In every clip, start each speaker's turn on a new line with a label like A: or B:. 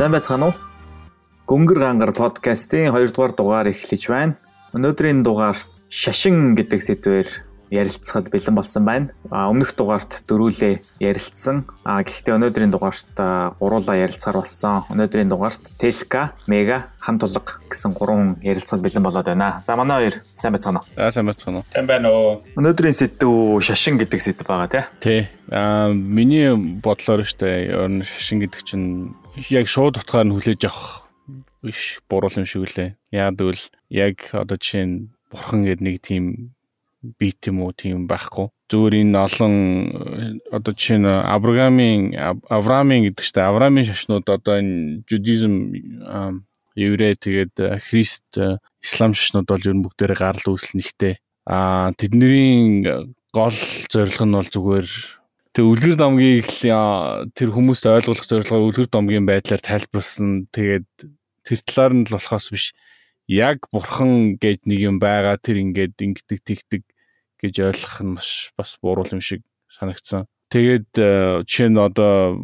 A: Сайн байцгаана уу? Гөнгөр гангар подкастын 2 дугаар дугаар эхлэж байна. Өнөөдрийн дугаарт шашин гэдэг сэдвээр ярилцахад бэлэн болсон байна. А өмнөх дугаарт дөрүүлээ ярилцсан. А гэхдээ өнөөдрийн дугаарт гуруула ярилцахаар болсон. Өнөөдрийн дугаарт Телка, Мега, Хамтулга гэсэн гурван ярилцахад бэлэн болоод байна. За манай хоёр сайн байцгаана уу?
B: За сайн байцгаана уу?
C: Сайн байна уу?
A: Өнөөдрийн сэдв шашин гэдэг сэдв байгаа
B: тий. Тий. А миний бодлоор штэ ер нь шашин гэдэг чинь яг шууд утгаар нь хүлээж авах биш буруу юм шиг үлээ. Яг тэгвэл яг одоо жишээ нь бурхан гэдэг нэг тийм бит юм уу тийм байхгүй. Зүгээр энэ олон одоо жишээ нь Авраамийн Авраамийн гэдэг чинь Авраамийн шашнууд одоо энэ жудизм еврей тэгээд христ ислам шашнууд бол ер нь бүгдээрээ гарал үүсэл нэгтэй. Аа тэдний гол зорилго нь бол зүгээр тэг үлгэр домгийг тэр хүмүүст ойлгуулах зорилгоор үлгэр домгийн байдлаар тайлбарлсан. Тэгээд тэр талаар нь л болохоос биш яг бурхан гэж нэг юм байгаа тэр ингээд ингэдэг тэгдэг гэж ойлгох нь бас буруу юм шиг санагдсан. Тэгээд э, жишээ нь одоо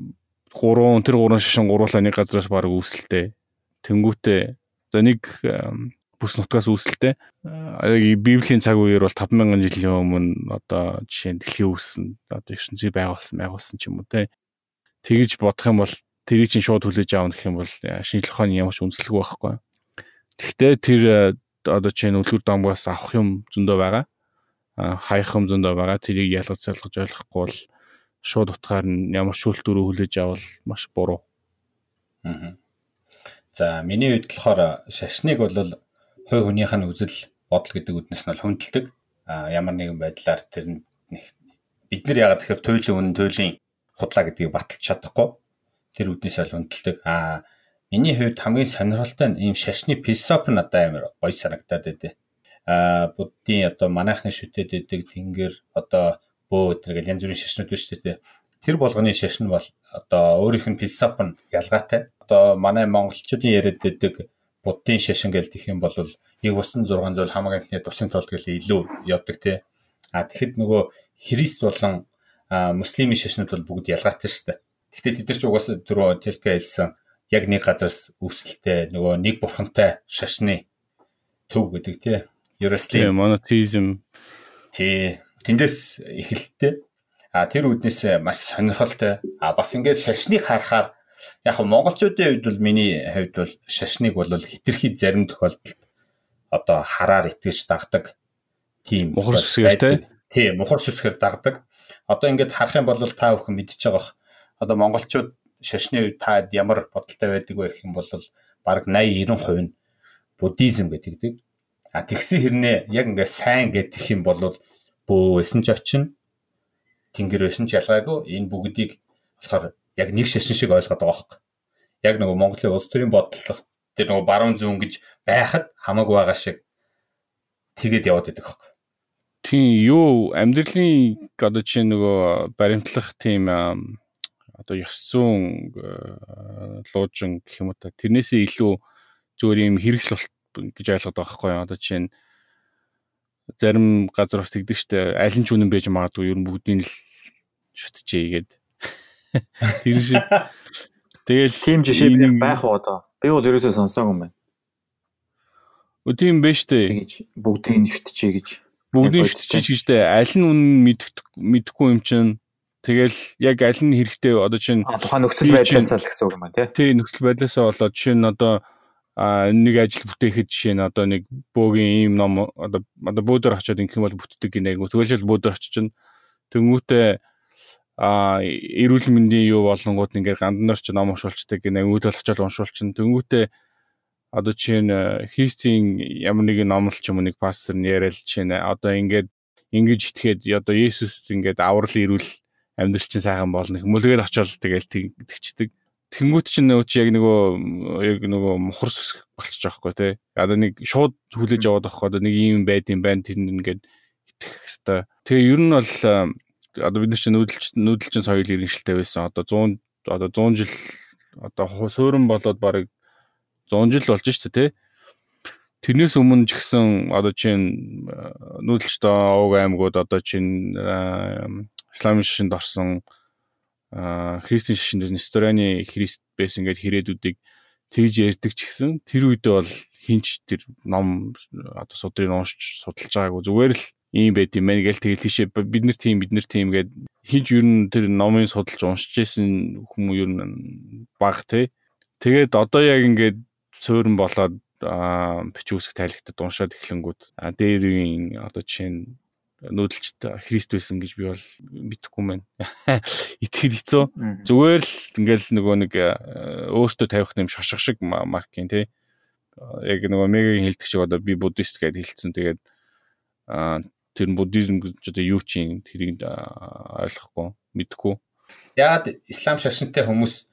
B: гурван тэр гурван шашин гуруулаа нэг газраас баг үүсэлтэй. Тэнгүүтээ за нэг бүс нутгаас үүсэлтэй. Яг Библийн цаг үеэр бол 5000 жилийн өмнө одоо жишээ нь дэлхийн үүссэн одоо ертөнцийг байгуулсан байгуулсан ч юм уу те. Тэгж бодох юм бол тэрийг чинь шууд хүлээж аавна гэх юм бол шинжлэх ухааны ямар ч үндэслэг байхгүй. Гэхдээ тэр э, одоо чинь үлгэр домгоос авах юм зөндөө байгаа. Хаях юм зөндөө байгаа. Тэрийг ялгаж залгаж ойлгохгүй бол шууд утгаар нь ямар шүүлтүрөө хүлээж авал маш буруу.
C: Аа. За миний хувьд болохоор шашныг бол хой хүнийх нь үзэл бодол гэдэг үднэс нь бол хүндэлдэг. А ямар нэгэн байдлаар тэр нь бид нар ягаад тэгэхээр туйлын үнэн туйлын худлаа гэдгийг баталж чадахгүй. Тэр үднэс бол хүндэлдэг. А Миний хувьд хамгийн сонирхолтой нь ийм шашны философи надад амар гоё санагдаад байдэ. Буддийн одоо манайхны шүтээд байдаг тэнгэр одоо бөө өдр гэл янз бүрийн шашнууд шүү дээ. Тэр болгоны шашин бол одоо өөрийнх нь философи нь ялгаатай. Одоо манай монголчуудын яриад байдаг буддийн шашин гэл тэх юм бол яг усан 600 хамаг амтны тусын толд гэл илүү явдаг те. А тэгэхэд нөгөө христ болон муслимын шашнууд бол бүгд ялгаатай шүү дээ. Гэхдээ тэд нар ч угаасаа түрүү телка хэлсэн яг нэг газараас үүсэлтэй нөгөө нэг бурхантай шашны төв гэдэг тий.
B: Ерөслийн монотеизм
C: тий. Тэндээс эхэлттэй. А тэр үднээс маш сонирхолтой. А бас ингээд шашныг харахаар яг монголчуудын хувьд бол миний хувьд бол шашныг бол хитрхи зарим тохиолдолд одоо хараар итгэж дагдаг тийм
B: мухар сүсгээр тий.
C: Мухар сүсгээр дагдаг. Одоо ингээд харах юм бол та бүхэн мэдчихэж байгаа. Одоо монголчууд шашны үед та ямар бодолтой байдаг вэ гэх юм бол баг 80 90% нь буддизм гэдэг. А тэгсэн хэрнээ яг ингээ сайн гэдэг юм бол бөө байсан ч очин тэнгэр байсан ч ялгаагүй энэ бүгдийг болохоор яг нэг шашин шиг ойлгоод байгаа байхгүй. Яг нөгөө Монголын улс төрийн бодлого тэр нөгөө баруун зүүн гэж байхад хамаагүй байгаа шиг тэгээд яваад байдаг байхгүй.
B: Тийм юу амьдралын одоо чинь нөгөө баримтлах тийм одоо ёс зүйн луужин гэх юм уу та тэрнээсээ илүү зүгээр юм хэрэгсэл гэж ойлгоод байгаа юу одоо чинь зарим газар бас тэгдэг штэ. Аль нь ч үнэн байж магадгүй. Ер нь бүгдийг л шүтчихээ гээд тэр шиг.
A: Тэгэл тийм жишээ байх уу одоо? Би бол ерөөсөө сонсоогүй юм байна.
B: Тийм байж штэ
A: бүгдийг нь шүтчихээ гэж.
B: Бүгдийг шүтчихээ гэжтэй. Аль нь үнэн мэдэхгүй юм чинь. Тэгэл яг аль нь хэрэгтэй. Одоо чинь
A: тухайн нөхцөл байдлаасаа л гэсэн үг юм байна тий.
B: Тий нөхцөл байдлаасаа болоод жишээ нь одоо а нэг ажил бүтээхэд жишээ нь одоо нэг бөөгийн ийм ном одоо одоо бөөдөр очиод ингэх юм бол бүтдэг гинэ айгу. Тэгвэл бөөдөр очиж тэнгүүтээ а эрүүл мэндийн юу болонгууд ингээд ганданаар ч ном уншуулцдаг гинэ үүдэл очиод уншуулчин тэнгүүтээ одоо чинь христийн ямар нэгэн ном л ч юм уу нэг пастор нь яриад чинь одоо ингээд ингэж итгээд одоо Есүс ингээд аврал ирүүл амьдрал чинь сайхан болно хүмүүлгээр очиод тэгэл тэгчдэг. Тэнгүүт чинь нөгөө чи яг нөгөө яг нөгөө мухар сүсэх болчих жоохгүй тий. Одоо нэг шууд хүлээж аваад авах одоо нэг юм байд юм байна тэнд ингээд итгэх хэвээр. Тэгээ ер нь бол одоо бид нар чинь нүүдэлч нүүдэлчин соёл иргэншилтэй байсан. Одоо 100 одоо 100 жил одоо суурин болоод барыг 100 жил болж штэ тий. Тэрнээс өмнө ч гэсэн одоо чинь нүүдэлчтэй ууг аймагуд одоо чинь исламын шашинд орсон христийн шашинд Нестораны христ байсан ингээд хэрээдүүдийг тэгж ярьдаг ч гэсэн тэр үедээ бол хинч тэр ном одоо судрыг уншиж судалж байгаагүй зүгээр л ийм байт юм байна гэл. Тэгэл тийшээ бид нар тийм бид нар тийм гэд хинч ер нь тэр номын судалж уншиж исэн хүмүүс ер нь баг те. Тэгээд одоо яг ингээд суурин болоод бичвүсэг тайлхтад уншаад эхлэнгүүд дээрийн одоо жишээ нь нүүдэлчд Христ байсан гэж би бол мэдэхгүй байна. Итгэл хэцүү. Зүгээр л ингээл нөгөө нэг өөртөө тавих юм шошго шиг маркийн тий. Яг нөгөө мегагийн хэлдэг шиг одоо би буддист гэдээ хэлсэн. Тэгээд тэр буддизм гэж одоо юу ч юм тэрийг ойлгохгүй мэдэхгүй.
C: Яагаад ислам шашинтай хүмүүс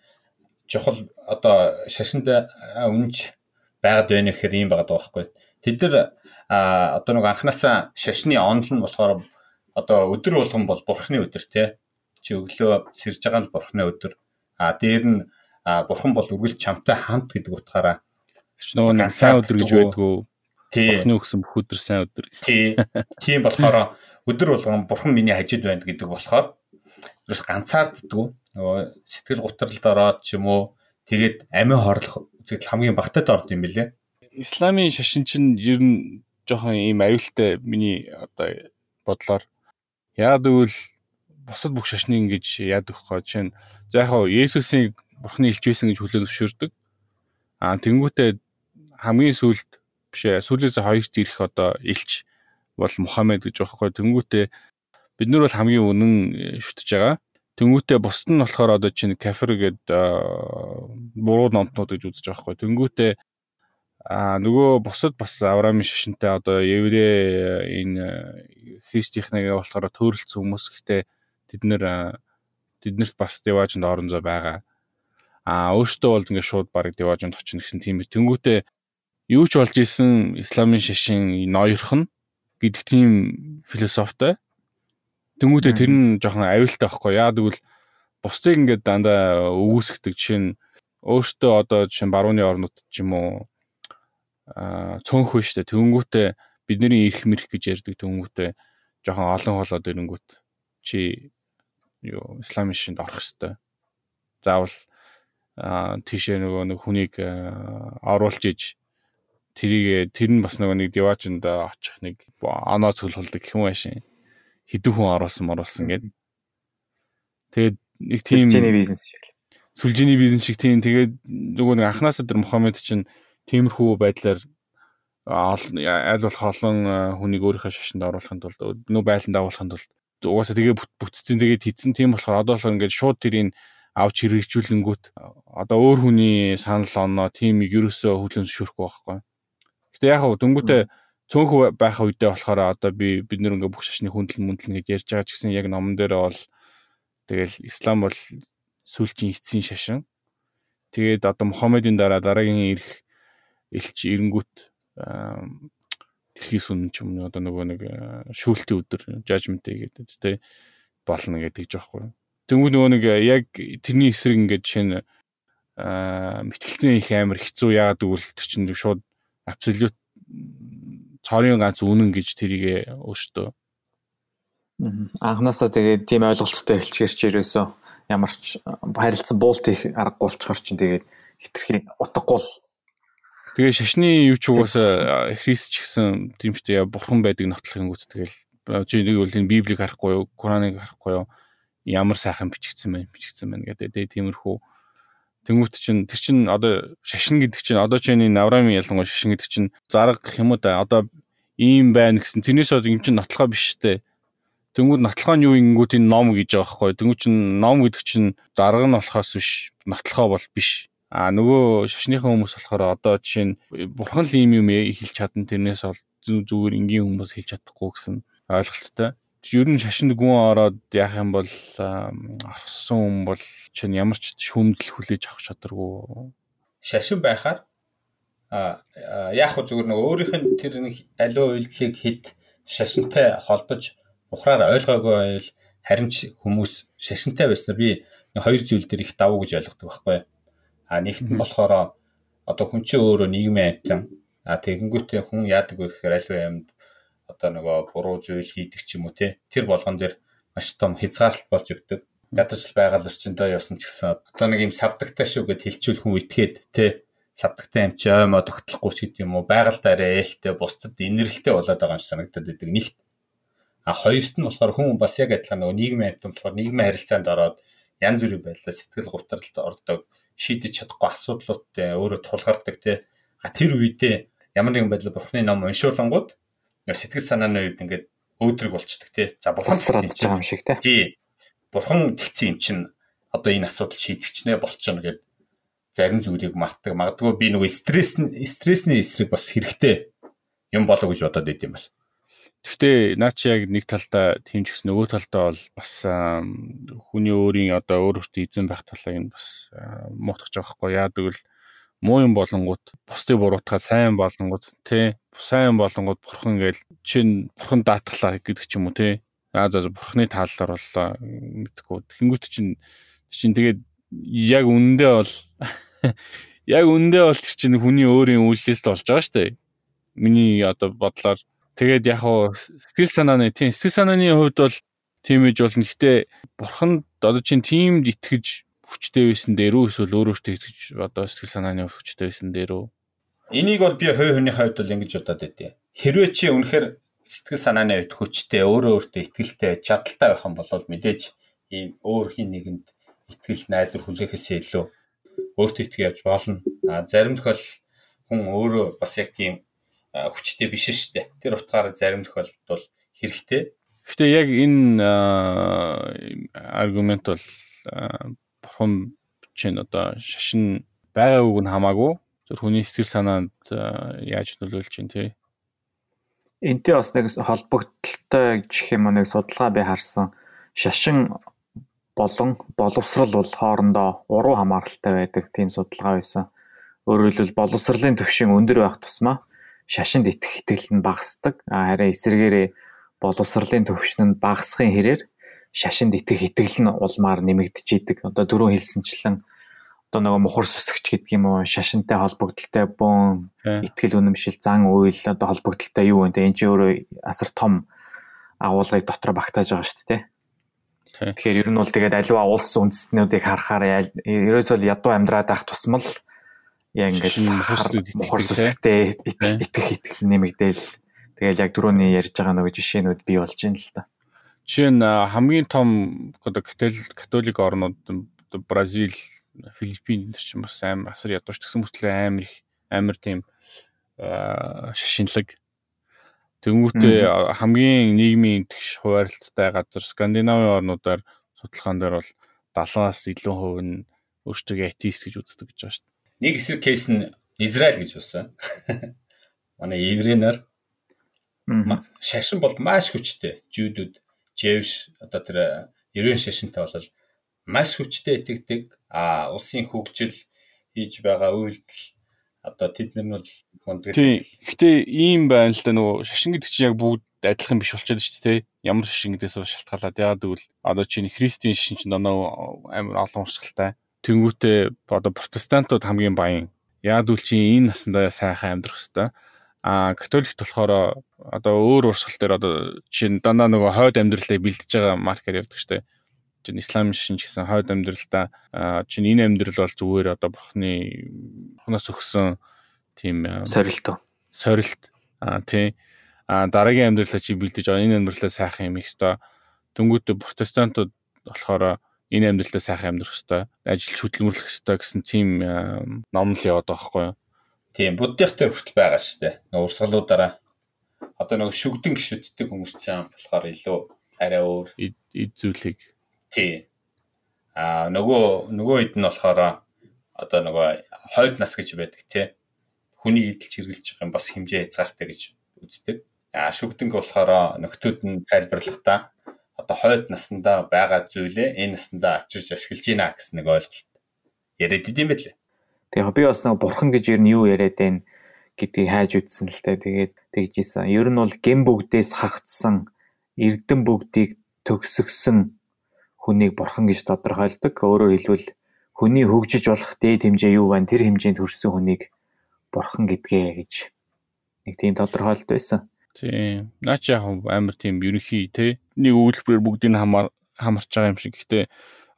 C: чухал одоо шашинд үнж байгаад байна гэхээр ийм байгаа байхгүй. Тэд нар одоо нэг анханасаа шашны онол нь болохоор одоо өдөр болгон бол бурхны өдөр те. Чи өглөө сэрж байгаа л бурхны өдөр. А дээр нь бурхан бол үргэлж чамтай хамт гэдэг утгаараа
B: нөгөө нэг сайн өдөр гэж байдгүй. Бурхны өгсөн бүх өдөр сайн өдөр.
C: Тий. Тийм болохоор өдөр болгон бурхан миний хажид байна гэдэг болохоор ерөөс ганцаарддгүй. Нөгөө сэтгэл гутралд ороод ч юм уу тэгээд амин хорлох үзэгдэл хамгийн багтаад орд юм билэ.
B: Исламын шашин чинь ер нь жоохон ийм аюултай миний одоо бодлоор яад гэвэл бусад бүх шашны ингэж яадаг вэ? Жишээ нь за яг хаа Есүсийн бурхны илч байсан гэж хүлээн зөвшөөрдөг. Аа тэнгуүтээ хамгийн сүүлд биш ээ сүүлээс хоёрт ирэх одоо илч бол Мухаммед гэж байхгүй. Тэнгуүтээ бид нар бол хамгийн үнэн шүтж байгаа. Тэнгүүтээ бусд нь болохоор одоо чинь кафер гээд буруу номтнууд гэж үзэж байгаа хгүй. Тэнгүүтээ а нөгөө бусад бас Авраамийн шашинтай одоо еврей энэ христийнхнээ болохоор төөрөлцсөн хүмүүс гэхдээ тэд нэр тэднэрт бас деважинд орон зай байгаа. А өөртөө бол ингээд шууд барыг деважинд очно гэсэн тийм тэнгүүтээ юу ч болж исэн исламын шашин ноёрх нь гэдэг тийм философтой. Тэнгүүтээ тэр нь жоохон аюултай байхгүй. Яа гэвэл бусдыг ингээд дандаа өгөөсгдөг жишээ нь өөртөө одоо жишээ барууны орнууд ч юм уу цөөнх вэ штэ. Тэнгүүтээ бидний ирэх мэрх гэж ярьдаг тэнгүүтээ жоохон олон холоод ирэнгүүт чи юу исламын шинд орох хэвээр. Заавал аа тийшээ нөгөө нэг хүнийг оруулж иж тэрийг тэр нь бас нөгөө нэг диваачнд очих нэг оноо цөлхөлдөг гэх юм байшин хэдэн хүн оруулсан оруулсан гэдэг. Тэгээд нэг тийм
A: сүлжээний бизнес шиг.
B: Сүлжээний бизнес шиг тийм тэгээд нөгөө нэг анханасаа тэр Мухаммед чинь тиймэрхүү байдлаар аль болох олон хүнийг өөрийнхөө шашинд оруулахын тулд нөө байланд агуулахын тулд угаасаа тэгээ бүтцэн тэгээд хийцэн тийм болохоор одоо болохоор ингээд шууд тэрийг авч хэрэгжүүлэнгүүт одоо өөр хүний санал оноо тимийг ерөөсөө хүлэн зөвшөөрөхгүй байхгүй. Гэтэ яг хав дөнгөтэй цөөнх байх үедээ болохоор одоо би бид нэр ингээ бүх шашны хүндэл мүндэл гэж ярьж байгаа ч гэсэн яг номон дээр бол тэгэл ислам бол сүүлчийн эцсийн шашин. Тэгээд одоо Мухаммедийн дараа дараагийн ирэх элч эренгүүт дэлхий сүн ч юм уу одоо нөгөө нэг шүүлтийн өдөр judgment day гэдэг тий болно гэдэг жаахгүй. Тэнгүү нөгөө нэг яг тэрний эсрэг ингээд жишээ нь мэтгэлцэн их амар хэцүү яагаад гэвэл тэр чинь шууд абсолют цорын ганц үнэн гэж тэрийг өөртөө
A: анханасаа тэгээд тийм ойлголттой эхэлчихэр чи ерөөсөө ямар ч харилцан буулт их аргагүй болчихор чинь тэгээд хитрхийн утгагүй л
B: Тэгээ шашны юу ч угаасаа христ ч гэсэн тийм ч яа бурхан байдаг нотлох юм гүт тэгэл чи нэг бол энэ библийг харахгүй юу Кураныг харахгүй юу ямар сайхан бичигдсэн байна бичигдсэн байна гэдэг тэгээ тиймэрхүү Тэнгүүт чинь тэр чинь одоо шашин гэдэг чинь одоо чинь энэ Авраамийн ялангуяа шашин гэдэг чинь зарга гэх юм уу да одоо ийм байна гэсэн тэрнээс бол юм чинь нотлохоо биш штэ. Тэнгүүд нотлохоо нь юу ингэнгүүт энэ ном гэж байгаа байхгүй. Тэнгүүд чинь ном гэдэг чинь зарга нь болохоос биш нотлохоо бол биш. А нөгөө шашныхан хүмүүс болохоор одоо жишээ нь бурхан л ийм юм хэлж чадна. Тэрнээс бол зүгээр энгийн хүмүүс хэлж чадахгүй гэсэн ойлголттой. Ер нь шашинд гүн ороод яах юм бол орсон хүн бол чинь ямар ч шүүмдэл хүлээж авах чадваргүй.
C: Шашин байхаар а яах вэ? Зүгээр нэг өөрийнх нь тэр нэг аливаа үйлдэлийг хит шашинтай холбож ухраар ойлгоогүй байвал харин ч хүмүүс шашинтай байснаар би хоёр зүйл дээр их давуу гэж ойлгодог байхгүй а нэгт нь болохоор одоо хүн чинь өөрөө нийгмийн амьтан а тэгэнгүүтээ хүн яадаг вэ гэхээр аливаа юмд одоо нөгөө буруу зүйл хийдэг ч юм уу те тэр болгон дээр маш том хязгаарлалт болж өгдөг. ядаж байгаль орчиндөө явсан ч гэсэн. Одоо нэг юм савдагтай шүү гэд хэлчихвэл хүн итгээд те савдагтай юм чи оймоо тогтлохгүй ч гэдэг юм уу байгальтай арай ээлтэй бусдад инэрлэлтэй болоод байгаа юм санагдаад байдаг. Нэгт. А хоёрт нь болохоор хүн бас яг адилхан нөгөө нийгмийн амьтан болохоор нийгмийн харилцаанд ороод янз бүрийн байдлаар сэтгэл гутралд ордог шийдэж чадахгүй асуудлуудтай өөрөө тулгардаг те а тэр үедээ ямар нэгэн байдлаар бурхны ном уншуулангууд сэтгэл санааны үед ингээд өөдрөг болчдөг тий.
A: За бурхан цацраад байгаа юм шиг тий.
C: Тий. Бурхан тэгсэн юм чинь одоо энэ асуудал шийдэгчнээ болчихно гэд зарим зүйлийг мартдаг. Магадгүй би нөгөө стресс стрессний эсрэг бас хэрэгтэй юм болов гэж бодоод байд юм бас.
B: Гэхдээ наа чи яг нэг талдаа гэсэн нөгөө талдаа бол бас хүний өөрийн одоо өөр өөртөө эзэн байх талаа энэ бас муутгах жоохгүй яа гэвэл муу юм болонгууд бусдыг буруутгаад сайн болонгууд тий сайн болонгууд бурхан гээл чин бурхан даатглаа гэдэг ч юм уу тий аа за бурханы тааллаар боллоо мэдгүй тэнгуут чин чин тэгээд яг үндэ бол яг үндэ бол тэр чин хүний өөрийн үйлдэлээс л болж байгаа шүү дээ миний одоо бодлоор тэгээд яг хоо сэтгэл санааны тийм сэтгэл санааны хувьд бол тийм ээж болно гэхдээ бурханд одоо чин тиймд итгэж хүчтэй байсан дээр үү эсвэл өөрөө өөртөө итгэж одоо сэтгэл санааны хүчтэй байсан дээр үү?
C: Энийг бол би хувь хүний хувьд бол ингэж бодоод байдیں۔ Хэрвээ чи үнэхээр сэтгэл санааны хувьд хүчтэй өөрөө өөртөө итгэлтэй чадaltaй байх юм бол мэдээж ийм өөр хин нэгэнд итгэл найдар хүлээхээсээ илүү өөртөө итгэж явж болно. А зарим тохиол хүн өөрөө бас яг тийм хүчтэй биш шүү дээ. Тэр утгаараа зарим тохиолдолд бол хэрэгтэй.
B: Гэхдээ яг энэ аргумент бол бурхан чинь одоо шашин байгаагүй нь хамаагүй зөв хүний сэтгэл санаанд яаж нөлөөлж чинь тий.
A: Энтэй бас нэг холбогдолтой гэх юм нэг судалгаа би харсан. Шашин болон боловсрал бол хоорондоо уруу хамааралтай байдаг тийм судалгаа байсан. Өөрөөр хэлбэл боловсролын түвшин өндөр байх тусмаа шашинд итгэх итгэл нь багасдаг. Харин эсвэргээрээ боловсролын түвшин нь багасхын хэрээр шашинд итгэх итгэл нь улмаар нэмэгдэж идэг. Одоо дөрөв хэлсэнчлэн одоо нөгөө мухар сүсгч гэдэг юм уу шашинтай холбогдолтой бөөн итгэл үнэмшил зан үйл одоо холбогдолтой юу вэ? Энд чинь өөрөө асар том агуулгыг дотор багтааж байгаа шүү дээ. Тэгэхээр ер нь бол тэгээд аливаа улс үндэстнүүдийг харахаар ерөөсөө ядуу амьдраад байх тусмал яа ингээд мухар сүсгтэй итгэх итгэл нэмэгдээл тэгээд яг дөрөвний ярьж байгаа нөгөө жишээнүүд бий болж байна л да.
B: Жишээ нь хамгийн том одоо католик орнууд Бразил, Филиппин ч бас амар асар ядууч гэсэн мөртлөө амар их амар тийм шашинлаг. Тэнгүүтээ хамгийн нийгмийн тэгш хуваарлттай газар Скандинавын орнуудаар судалгаан дээр бол 70-аас илүү хувь нь өөрсдөө атеист гэж үздэг гэж байгаа шүү дээ.
C: Нэг хэсэг кейс нь Израиль гэж болсон. Манай еврейнаар шашин бол маш хүчтэй. Жүүдүүд Джевш одоо тэр ерөн шашинтай бол маш хүчтэй итгэдэг. А улсын хөгжил хийж байгаа үйлдэл одоо тэд нар нь бол
B: мундаг. Тийм. Гэхдээ ийм байна л да нөгөө шашин гэдэг чинь яг бүгд адилхан биш болчиход шүү дээ. Ямар шашин гэдээс шалтгаалаад яагаад гэвэл одоо чинь христийн шашин чинь оноо амар олон урсгалтай. Тэнгүүтээ одоо протестантууд хамгийн баян. Яагаад гэвэл чи энэ насандаа сайхан амьдрах хэвээр а католикт болохоор одоо өөр урсгал дээр одоо чинь дандаа нөгөө хойд амьдралаа бэлдэж байгаа маркер явдаг штэ. Чин ислам шинж гэсэн хойд амьдралдаа чин энэ амьдрал бол зүгээр одоо бурхны бурхнаас өгсөн тийм
A: сорилт.
B: Сорилт. А тий. А дараагийн амьдралаа чи бэлдэж байгаа энэ амьдралаа сайхан юм их өстой. Дөнгөд протестантууд болохоор энэ амьдралаа сайхан амьдрах өстой. Ажиллаж хөдөлмөрлөх өстой гэсэн тийм ном л яваад байгаа байхгүй юу?
C: Тийм буддих төр хүртэл байгаа шүү дээ. Нөгөө урсгалуудаараа одоо нөгөө шүгдэн гişүддэг хүмүүс ч юм болохоор илүү арай өөр
B: эд зүйлийг
C: тий. Аа нөгөө нөгөө хэд нь болохоор одоо нөгөө хойд нас гэж байдаг тий. Хүний эдэлж хэрглэж байгаа юм бас хэмжээ хязгаартай гэж үздэг. Аа шүгдэнг болохоор нөхдүүд нь тайлбарлахдаа одоо хойд наснда байгаа зүйлээ энэ наснда авчирч ашиглаж гинэ гэсэн нэг ойлголт яриад идэм байлээ.
A: Тэгээ би бас нэг бурхан гэж ер нь юу яриад байна гэдгийг хайж үтсэн л та. Тэгээд тэгж исэн. Ер нь бол гэм бүгдээс хагцсан эрдэм бүгдийг төгсгсөн хүнийг бурхан гэж тодорхойлдог. Өөрөөр хэлбэл хүний хөгжиж болох дээд хэмжээ юу байна? Тэр хэмжээнд хүрсэн хүнийг бурхан гэдгээ гэж нэг тийм тодорхойлт байсан.
B: Тийм. Наач яг амар тийм ерөнхий те нэг үйлдвэрээр бүгдийг хамаар хамарч байгаа юм шиг. Гэхдээ